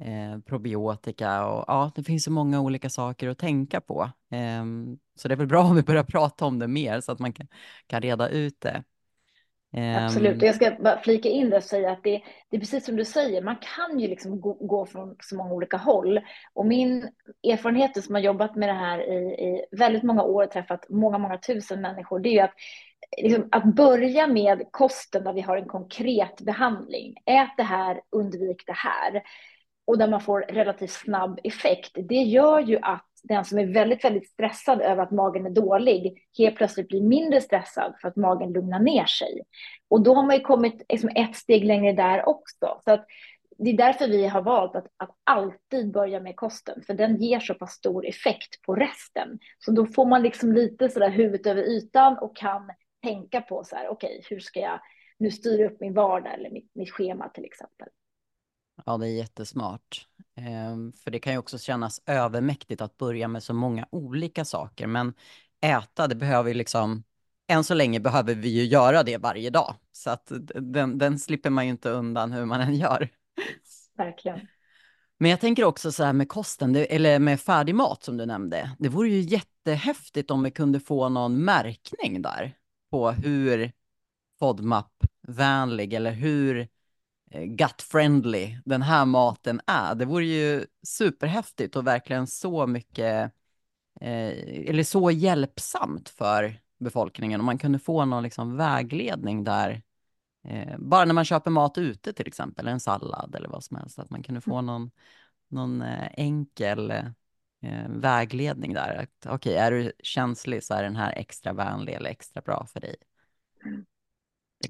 eh, probiotika och ja, det finns så många olika saker att tänka på. Eh, så det är väl bra om vi börjar prata om det mer så att man kan, kan reda ut det. Eh, Absolut, och jag ska bara flika in det och säga att det, det är precis som du säger, man kan ju liksom gå, gå, från så många olika håll. Och min erfarenhet som har jobbat med det här i, i väldigt många år, träffat många, många tusen människor, det är ju att liksom, att börja med kosten där vi har en konkret behandling. Ät det här, undvik det här. Och där man får relativt snabb effekt. Det gör ju att den som är väldigt, väldigt stressad över att magen är dålig helt plötsligt blir mindre stressad för att magen lugnar ner sig. Och då har man ju kommit liksom ett steg längre där också. Så att det är därför vi har valt att, att alltid börja med kosten, för den ger så pass stor effekt på resten. Så då får man liksom lite sådär huvudet över ytan och kan tänka på så här, okej, okay, hur ska jag nu styra upp min vardag eller mitt, mitt schema till exempel. Ja, det är jättesmart. Ehm, för det kan ju också kännas övermäktigt att börja med så många olika saker. Men äta, det behöver ju liksom, än så länge behöver vi ju göra det varje dag. Så att den, den slipper man ju inte undan hur man än gör. Verkligen. Men jag tänker också så här med kosten, eller med färdig mat som du nämnde. Det vore ju jättehäftigt om vi kunde få någon märkning där på hur FODMAP-vänlig eller hur gut-friendly den här maten är. Det vore ju superhäftigt och verkligen så mycket, eh, eller så hjälpsamt för befolkningen om man kunde få någon liksom vägledning där. Eh, bara när man köper mat ute till exempel, en sallad eller vad som helst, att man kunde få mm. någon, någon eh, enkel eh, vägledning där. Okej, okay, är du känslig så är den här extra vänlig eller extra bra för dig.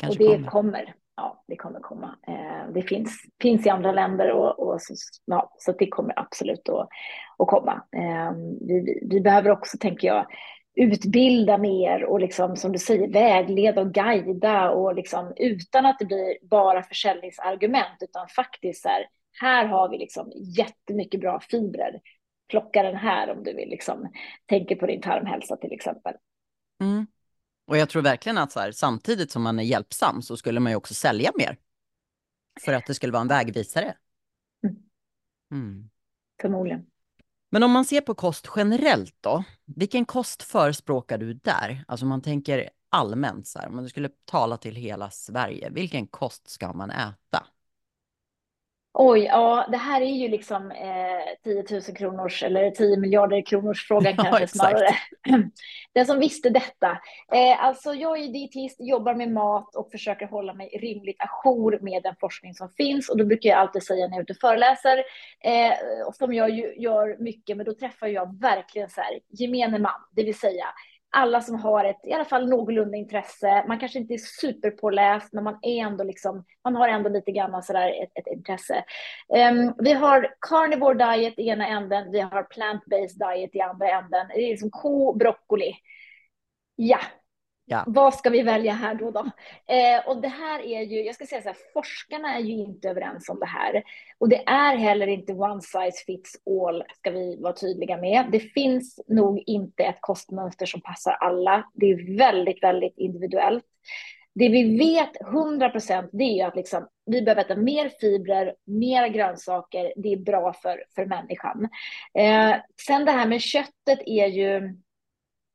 Det och det kommer. kommer. Ja, det kommer komma. Eh, det finns, finns i andra länder och, och så, ja, så det kommer absolut att, att komma. Eh, vi, vi behöver också, tänker jag, utbilda mer och liksom, som du säger, vägleda och guida och liksom, utan att det blir bara försäljningsargument, utan faktiskt så här, här har vi liksom jättemycket bra fibrer. Plocka den här om du vill liksom, tänka på din tarmhälsa till exempel. Mm. Och jag tror verkligen att så här, samtidigt som man är hjälpsam så skulle man ju också sälja mer. För att det skulle vara en vägvisare. Mm. Mm. Förmodligen. Men om man ser på kost generellt då, vilken kost förespråkar du där? Alltså man tänker allmänt så här, om man skulle tala till hela Sverige, vilken kost ska man äta? Oj, ja, det här är ju liksom eh, 10 000 kronors eller 10 miljarder kronors frågan kanske ja, snarare. Den som visste detta. Eh, alltså jag är dietist, jobbar med mat och försöker hålla mig rimligt ajour med den forskning som finns. Och då brukar jag alltid säga när jag är ute och föreläser, eh, som jag ju gör mycket, men då träffar jag verkligen så här gemene man, det vill säga alla som har ett i alla fall någorlunda intresse. Man kanske inte är superpåläst, men man är ändå liksom, man har ändå lite grann sådär ett, ett intresse. Um, vi har carnivore diet i ena änden, vi har plant-based diet i andra änden. Det är liksom ko, broccoli. Ja, Ja. Vad ska vi välja här då? då? Eh, och det här är ju, jag ska säga så här, forskarna är ju inte överens om det här. Och det är heller inte one size fits all, ska vi vara tydliga med. Det finns nog inte ett kostmönster som passar alla. Det är väldigt, väldigt individuellt. Det vi vet 100 procent, det är ju att liksom, vi behöver äta mer fibrer, mer grönsaker. Det är bra för, för människan. Eh, sen det här med köttet är ju,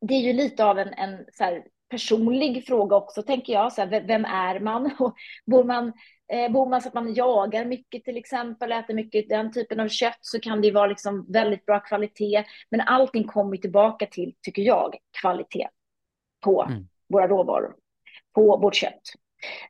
det är ju lite av en, en så här, personlig fråga också, tänker jag. Så här, vem är man? bor man eh, bor man så att man jagar mycket till exempel, äter mycket den typen av kött, så kan det vara liksom väldigt bra kvalitet. Men allting kommer tillbaka till, tycker jag, kvalitet på mm. våra råvaror, på vårt kött.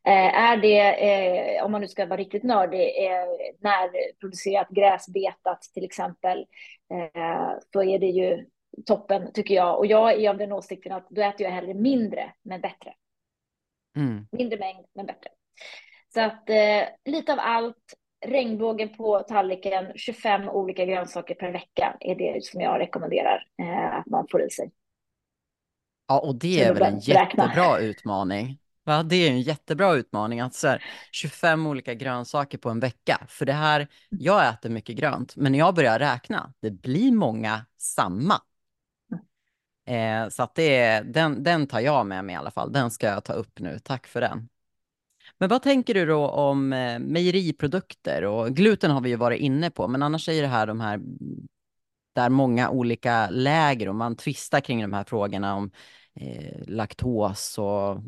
Eh, är det, eh, om man nu ska vara riktigt nördig, eh, närproducerat gräsbetat till exempel, eh, så är det ju toppen tycker jag. Och jag är av den åsikten att då äter jag hellre mindre men bättre. Mm. Mindre mängd men bättre. Så att eh, lite av allt, regnbågen på tallriken, 25 olika grönsaker per vecka är det som jag rekommenderar eh, att man får i sig. Ja, och det är väl en jättebra utmaning. Ja, det är en jättebra utmaning att så här, 25 olika grönsaker på en vecka. För det här, jag äter mycket grönt, men när jag börjar räkna, det blir många samma. Eh, så att det, den, den tar jag med mig i alla fall. Den ska jag ta upp nu. Tack för den. Men vad tänker du då om eh, mejeriprodukter? Och gluten har vi ju varit inne på, men annars är det här de här där många olika läger och man tvistar kring de här frågorna om eh, laktos och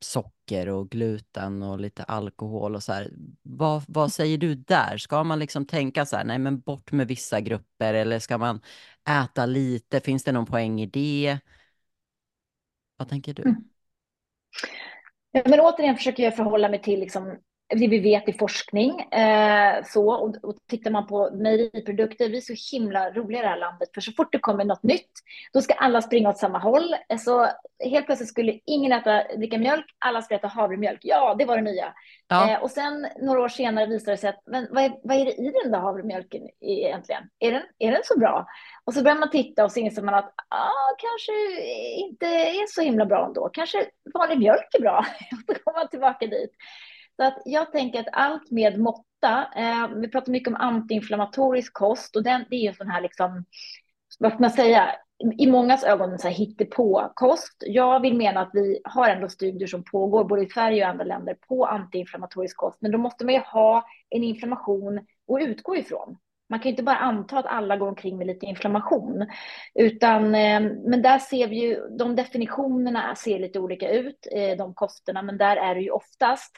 socker och gluten och lite alkohol och så här. Vad, vad säger du där? Ska man liksom tänka så här, nej men bort med vissa grupper eller ska man äta lite? Finns det någon poäng i det? Vad tänker du? Mm. Men återigen försöker jag förhålla mig till liksom det vi vet i forskning. Eh, så, och, och tittar man på mejeriprodukter, vi är så himla roliga i det här landet, för så fort det kommer något nytt, då ska alla springa åt samma håll. Så helt plötsligt skulle ingen äta, dricka mjölk, alla ska äta havremjölk. Ja, det var det nya. Ja. Eh, och sen några år senare visar det sig att, men vad är, vad är det i den där havremjölken egentligen? Är den, är den så bra? Och så börjar man titta och så inser man att ah, kanske inte är så himla bra ändå. Kanske vanlig mjölk är bra. Så kommer man tillbaka dit. Så att jag tänker att allt med måtta, eh, vi pratar mycket om antiinflammatorisk kost och den, det är ju en sån här liksom, vad ska man säga, i mångas ögon så här hittepå-kost. Jag vill mena att vi har ändå studier som pågår både i Sverige och andra länder på antiinflammatorisk kost, men då måste man ju ha en inflammation att utgå ifrån. Man kan ju inte bara anta att alla går omkring med lite inflammation, utan eh, men där ser vi ju de definitionerna ser lite olika ut, eh, de kosterna, men där är det ju oftast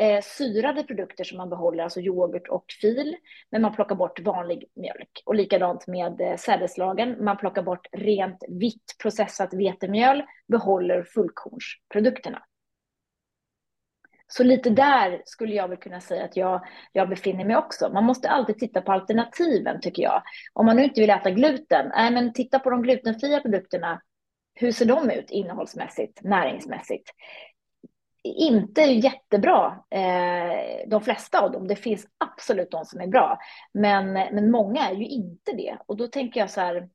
eh, syrade produkter som man behåller, alltså yoghurt och fil, men man plockar bort vanlig mjölk. Och likadant med eh, sädeslagen, man plockar bort rent vitt processat vetemjöl, behåller fullkornsprodukterna. Så lite där skulle jag väl kunna säga att jag, jag befinner mig också. Man måste alltid titta på alternativen tycker jag. Om man nu inte vill äta gluten, nej men titta på de glutenfria produkterna. Hur ser de ut innehållsmässigt, näringsmässigt? Inte jättebra, eh, de flesta av dem. Det finns absolut de som är bra, men, men många är ju inte det. Och då tänker jag så här,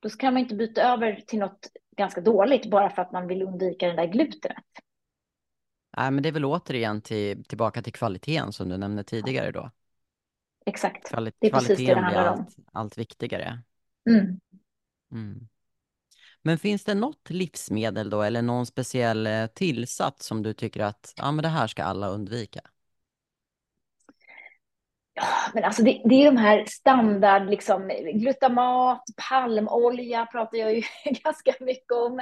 då kan man inte byta över till något ganska dåligt bara för att man vill undvika den där glutenet. Nej, men det är väl återigen till, tillbaka till kvaliteten som du nämnde tidigare då. Exakt, Kvalit det är precis det det handlar om. Allt, allt viktigare. Mm. Mm. Men finns det något livsmedel då eller någon speciell eh, tillsats som du tycker att ja, men det här ska alla undvika? Men alltså det, det, är de här standard, liksom, glutamat, palmolja pratar jag ju ganska mycket om.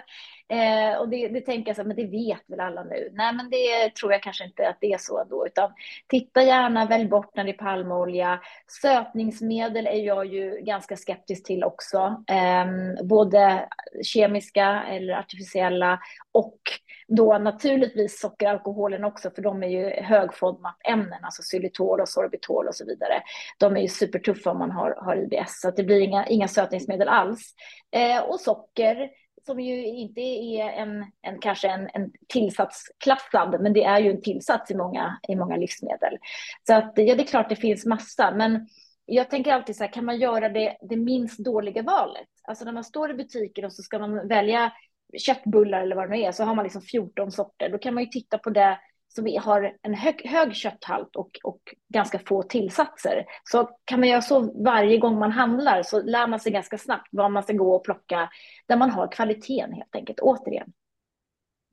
Eh, och det, det tänker jag så men det vet väl alla nu. Nej, men det tror jag kanske inte att det är så då, utan titta gärna, välj bort när det är palmolja. Sötningsmedel är jag ju ganska skeptisk till också, eh, både kemiska eller artificiella och då naturligtvis sockeralkoholen också, för de är ju högfodmatämnen, alltså xylitol och sorbitol och så vidare. De är ju supertuffa om man har, har IBS, så det blir inga, inga sötningsmedel alls. Eh, och socker, som ju inte är en, en kanske en, en tillsatsklassad, men det är ju en tillsats i många, i många livsmedel. Så att, ja, det är klart det finns massa, men jag tänker alltid så här, kan man göra det, det minst dåliga valet? Alltså när man står i butiken och så ska man välja köttbullar eller vad det nu är, så har man liksom 14 sorter. Då kan man ju titta på det som har en hög, hög kötthalt och, och ganska få tillsatser. Så kan man göra så varje gång man handlar så lär man sig ganska snabbt vad man ska gå och plocka där man har kvaliteten helt enkelt, återigen.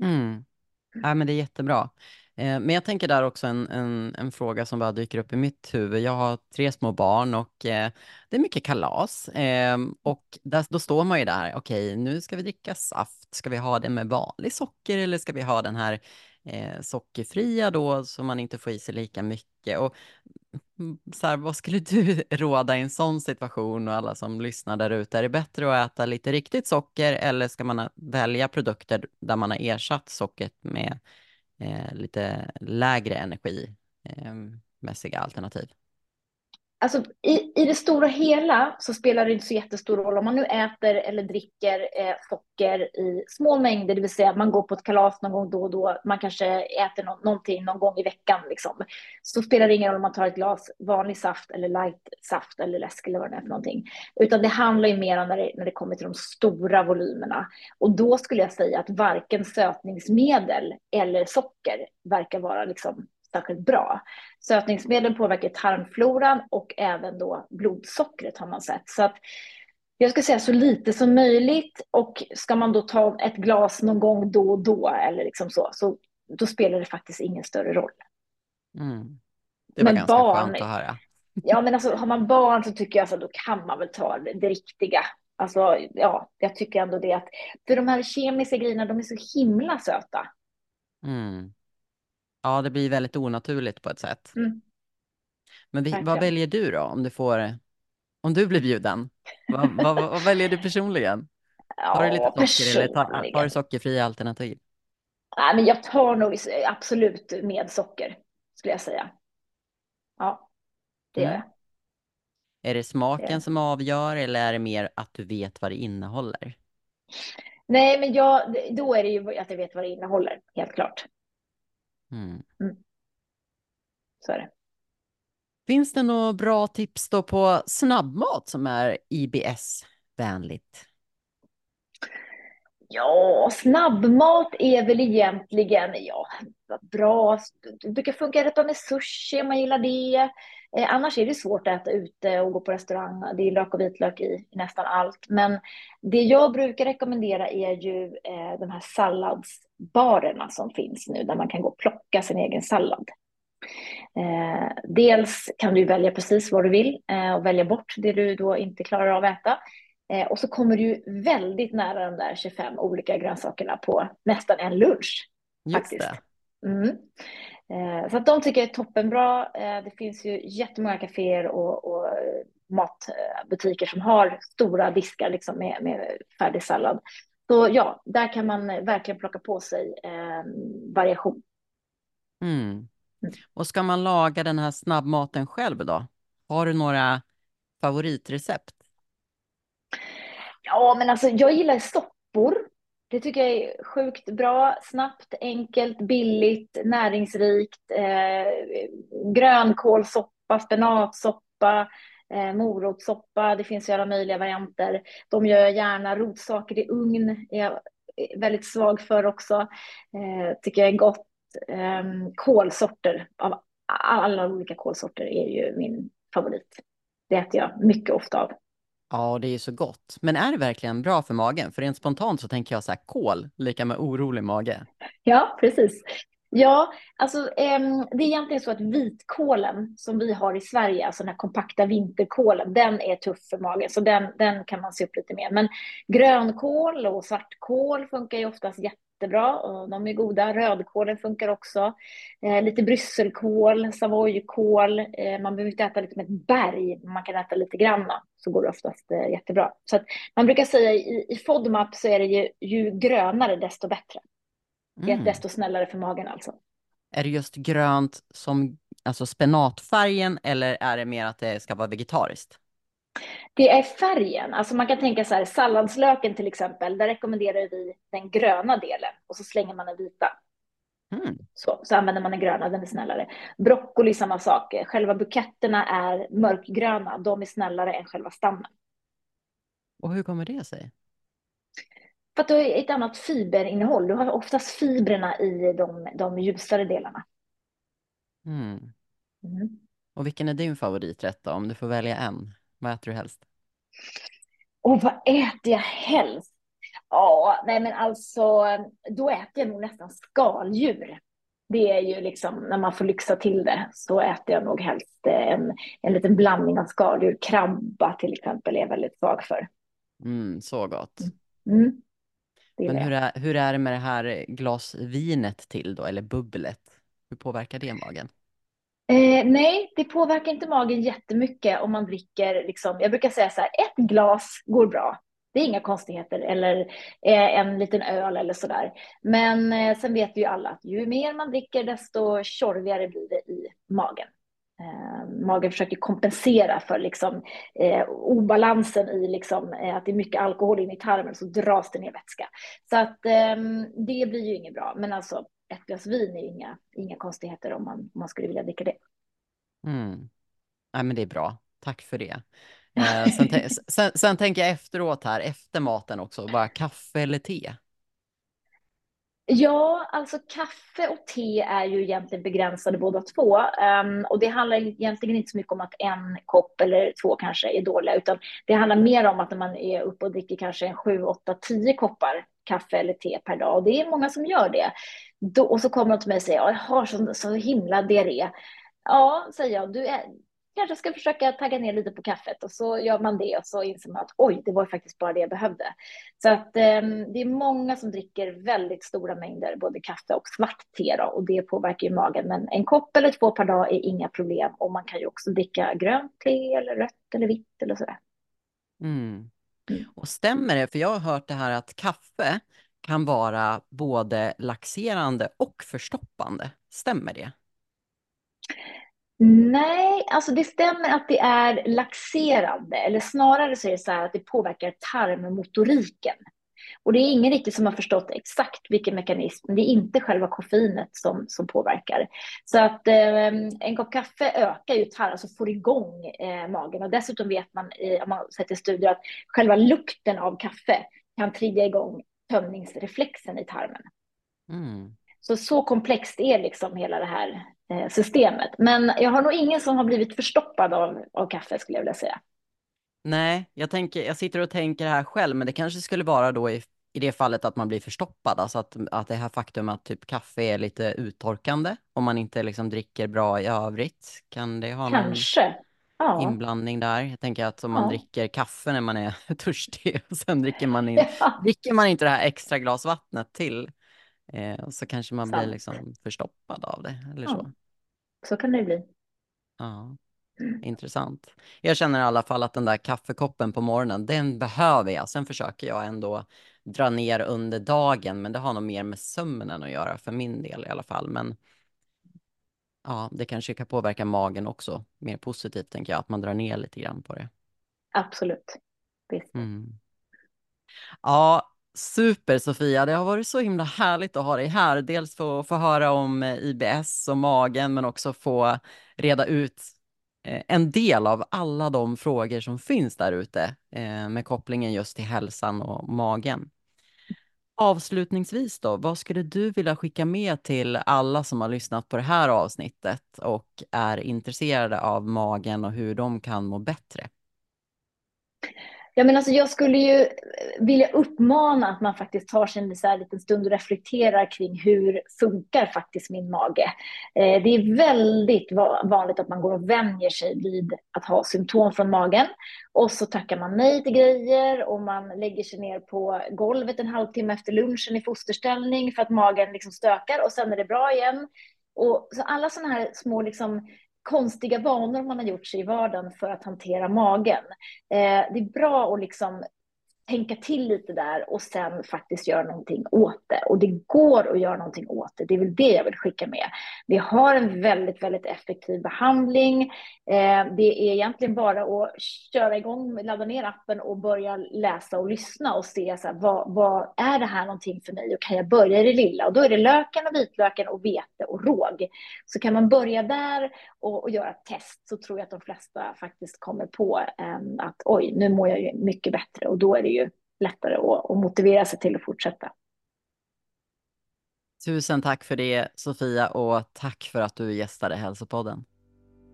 Mm. Ja, men det är jättebra. Eh, men jag tänker där också en, en, en, fråga som bara dyker upp i mitt huvud. Jag har tre små barn och eh, det är mycket kalas. Eh, och där, då står man ju där, okej, okay, nu ska vi dricka saft. Ska vi ha det med vanlig socker eller ska vi ha den här eh, sockerfria då, så man inte får i sig lika mycket? Och mm, så här, vad skulle du råda i en sån situation och alla som lyssnar där ute? Är det bättre att äta lite riktigt socker eller ska man välja produkter där man har ersatt sockret med eh, lite lägre energimässiga eh, alternativ? Alltså, i, I det stora hela så spelar det inte så jättestor roll om man nu äter eller dricker eh, socker i små mängder, det vill säga att man går på ett kalas någon gång då och då, man kanske äter no någonting någon gång i veckan, liksom. så spelar det ingen roll om man tar ett glas vanlig saft eller light saft eller läsk eller vad det är för någonting. Utan det handlar ju mer om när det, när det kommer till de stora volymerna. Och då skulle jag säga att varken sötningsmedel eller socker verkar vara liksom särskilt bra. Sötningsmedel påverkar tarmfloran och även då blodsockret har man sett. Så att jag ska säga så lite som möjligt och ska man då ta ett glas någon gång då och då eller liksom så, så då spelar det faktiskt ingen större roll. Mm. Det var men ganska barn, skönt att höra. Ja, men alltså har man barn så tycker jag att då kan man väl ta det, det riktiga. Alltså, ja, jag tycker ändå det att, för de här kemiska grejerna, de är så himla söta. Mm. Ja, det blir väldigt onaturligt på ett sätt. Mm. Men vi, vad väljer du då om du får, om du blir bjuden? vad, vad, vad, väljer du personligen? Ja, har du lite socker eller tar, har du sockerfria alternativ? Nej, men jag tar nog absolut med socker, skulle jag säga. Ja, det gör mm. jag. Är det smaken det. som avgör eller är det mer att du vet vad det innehåller? Nej, men jag, då är det ju att jag vet vad det innehåller, helt klart. Mm. Mm. Så är det. Finns det några bra tips då på snabbmat som är IBS-vänligt? Ja, snabbmat är väl egentligen, ja, bra. Det brukar funka rätt bra med sushi om man gillar det. Eh, annars är det svårt att äta ute och gå på restaurang. Det är lök och vitlök i, i nästan allt. Men det jag brukar rekommendera är ju eh, de här salladsbarerna som finns nu, där man kan gå och plocka sin egen sallad. Eh, dels kan du välja precis vad du vill eh, och välja bort det du då inte klarar av att äta. Eh, och så kommer du väldigt nära de där 25 olika grönsakerna på nästan en lunch. Just faktiskt. Mm. Eh, så att de tycker jag är toppenbra. Eh, det finns ju jättemånga kaféer och, och matbutiker som har stora diskar liksom med, med färdig sallad. Så ja, där kan man verkligen plocka på sig eh, variation. Mm. mm. Och ska man laga den här snabbmaten själv då? Har du några favoritrecept? Ja, men alltså jag gillar soppor. Det tycker jag är sjukt bra. Snabbt, enkelt, billigt, näringsrikt. Eh, grönkålsoppa, spenatsoppa, eh, morotssoppa. Det finns ju alla möjliga varianter. De gör jag gärna. Rotsaker i ugn är jag eh, väldigt svag för också. Eh, tycker jag är gott. Eh, kålsorter av alla olika kålsorter är ju min favorit. Det äter jag mycket ofta av. Ja, det är så gott. Men är det verkligen bra för magen? För rent spontant så tänker jag så här, kol, lika med orolig mage. Ja, precis. Ja, alltså eh, det är egentligen så att vitkålen som vi har i Sverige, alltså den här kompakta vinterkålen, den är tuff för magen, så den, den kan man se upp lite mer. Men grönkål och svartkål funkar ju oftast jättebra och de är goda. Rödkålen funkar också. Eh, lite brysselkål, savoykål. Eh, man behöver inte äta liksom ett berg, man kan äta lite granna så går det oftast eh, jättebra. Så man brukar säga i, i FODMAP så är det ju, ju grönare desto bättre. Mm. Desto snällare för magen alltså. Är det just grönt som alltså spenatfärgen eller är det mer att det ska vara vegetariskt? Det är färgen. Alltså man kan tänka så här, salladslöken till exempel, där rekommenderar vi den gröna delen och så slänger man den vita. Mm. Så, så använder man den gröna, den är snällare. Broccoli samma sak. Själva buketterna är mörkgröna, de är snällare än själva stammen. Och hur kommer det sig? För att du har ett annat fiberinnehåll. Du har oftast fibrerna i de, de ljusare delarna. Mm. Mm. Och vilken är din favoriträtt då, om du får välja en? Vad äter du helst? Och vad äter jag helst? Ja, nej men alltså, då äter jag nog nästan skaldjur. Det är ju liksom, när man får lyxa till det, så äter jag nog helst en, en liten blandning av skaldjur. Krabba till exempel är jag väldigt svag för. Mm, så gott. Mm. Men hur är, hur är det med det här glasvinet till då, eller bubblet? Hur påverkar det magen? Eh, nej, det påverkar inte magen jättemycket om man dricker, liksom, jag brukar säga så här, ett glas går bra. Det är inga konstigheter, eller eh, en liten öl eller sådär. Men eh, sen vet ju alla att ju mer man dricker, desto tjorvigare blir det i magen. Eh, magen försöker kompensera för liksom, eh, obalansen i liksom, eh, att det är mycket alkohol in i tarmen, så dras det ner vätska. Så att eh, det blir ju inget bra. Men alltså, ett glas vin är ju inga, inga konstigheter om man, om man skulle vilja dricka det. Mm. Nej, men det är bra. Tack för det. Eh, sen, sen, sen tänker jag efteråt här, efter maten också, bara kaffe eller te? Ja, alltså kaffe och te är ju egentligen begränsade båda två. Um, och det handlar egentligen inte så mycket om att en kopp eller två kanske är dåliga, utan det handlar mer om att när man är uppe och dricker kanske en sju, åtta, tio koppar kaffe eller te per dag, och det är många som gör det. Då, och så kommer de till mig och säger, jag har så, så himla diarré. Ja, säger jag, du är, kanske ska försöka tagga ner lite på kaffet och så gör man det och så inser man att oj, det var faktiskt bara det jag behövde. Så att eh, det är många som dricker väldigt stora mängder både kaffe och svart te då, och det påverkar ju magen. Men en kopp eller två per dag är inga problem och man kan ju också dricka grönt te eller rött eller vitt eller sådär. Mm. Mm. Och stämmer det? För jag har hört det här att kaffe kan vara både laxerande och förstoppande. Stämmer det? Nej, alltså det stämmer att det är laxerande, eller snarare så är det så här att det påverkar tarmmotoriken. Och det är ingen riktigt som har förstått exakt vilken mekanism, men det är inte själva koffeinet som, som påverkar. Så att eh, en kopp kaffe ökar ju tarm, alltså får igång eh, magen. Och dessutom vet man, i, om man sett i studier, att själva lukten av kaffe kan trigga igång tömningsreflexen i tarmen. Mm. Så, så komplext är liksom hela det här eh, systemet. Men jag har nog ingen som har blivit förstoppad av, av kaffe skulle jag vilja säga. Nej, jag, tänker, jag sitter och tänker här själv, men det kanske skulle vara då i, i det fallet att man blir förstoppad, alltså att, att det här faktum att typ kaffe är lite uttorkande, om man inte liksom dricker bra i övrigt, kan det ha kanske. Ja. inblandning där? Jag tänker att om man ja. dricker kaffe när man är törstig, och sen dricker man, in, ja. dricker man inte det här extra glas vattnet till Eh, så kanske man blir liksom förstoppad av det eller så. Så kan det bli. Ja, mm. intressant. Jag känner i alla fall att den där kaffekoppen på morgonen, den behöver jag. Sen försöker jag ändå dra ner under dagen, men det har nog mer med sömnen att göra för min del i alla fall. Men ja, det kanske kan påverka magen också mer positivt tänker jag, att man drar ner lite grann på det. Absolut. Visst. Mm. Ja, super Sofia. Det har varit så himla härligt att ha dig här. Dels få, få höra om eh, IBS och magen, men också få reda ut eh, en del av alla de frågor som finns där ute eh, med kopplingen just till hälsan och magen. Avslutningsvis då, vad skulle du vilja skicka med till alla som har lyssnat på det här avsnittet och är intresserade av magen och hur de kan må bättre? Ja, men alltså jag skulle ju eh, vilja uppmana att man faktiskt tar sig en så här liten stund och reflekterar kring hur funkar faktiskt min mage. Eh, det är väldigt vanligt att man går och vänjer sig vid att ha symptom från magen och så tackar man nej till grejer och man lägger sig ner på golvet en halvtimme efter lunchen i fosterställning för att magen liksom stökar och sen är det bra igen. Och så alla sådana här små liksom konstiga vanor man har gjort sig i vardagen för att hantera magen. Eh, det är bra att liksom tänka till lite där och sen faktiskt göra någonting åt det. Och det går att göra någonting åt det. Det är väl det jag vill skicka med. Vi har en väldigt, väldigt effektiv behandling. Eh, det är egentligen bara att köra igång, ladda ner appen och börja läsa och lyssna och se så här, vad, vad är det här någonting för mig och kan jag börja i det lilla? Och då är det löken och vitlöken och vete och råg. Så kan man börja där och, och göra ett test så tror jag att de flesta faktiskt kommer på eh, att oj, nu mår jag ju mycket bättre och då är det lättare att, att motivera sig till att fortsätta. Tusen tack för det Sofia och tack för att du gästade Hälsopodden.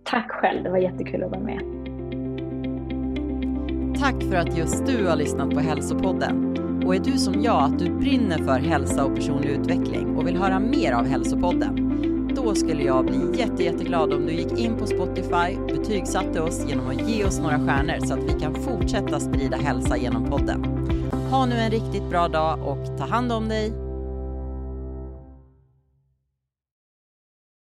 Tack själv, det var jättekul att vara med. Tack för att just du har lyssnat på Hälsopodden. Och är du som jag, att du brinner för hälsa och personlig utveckling och vill höra mer av Hälsopodden? Då skulle jag bli jätte, jätteglad om du gick in på Spotify, betygsatte oss genom att ge oss några stjärnor så att vi kan fortsätta sprida hälsa genom podden. Ha nu en riktigt bra dag och ta hand om dig.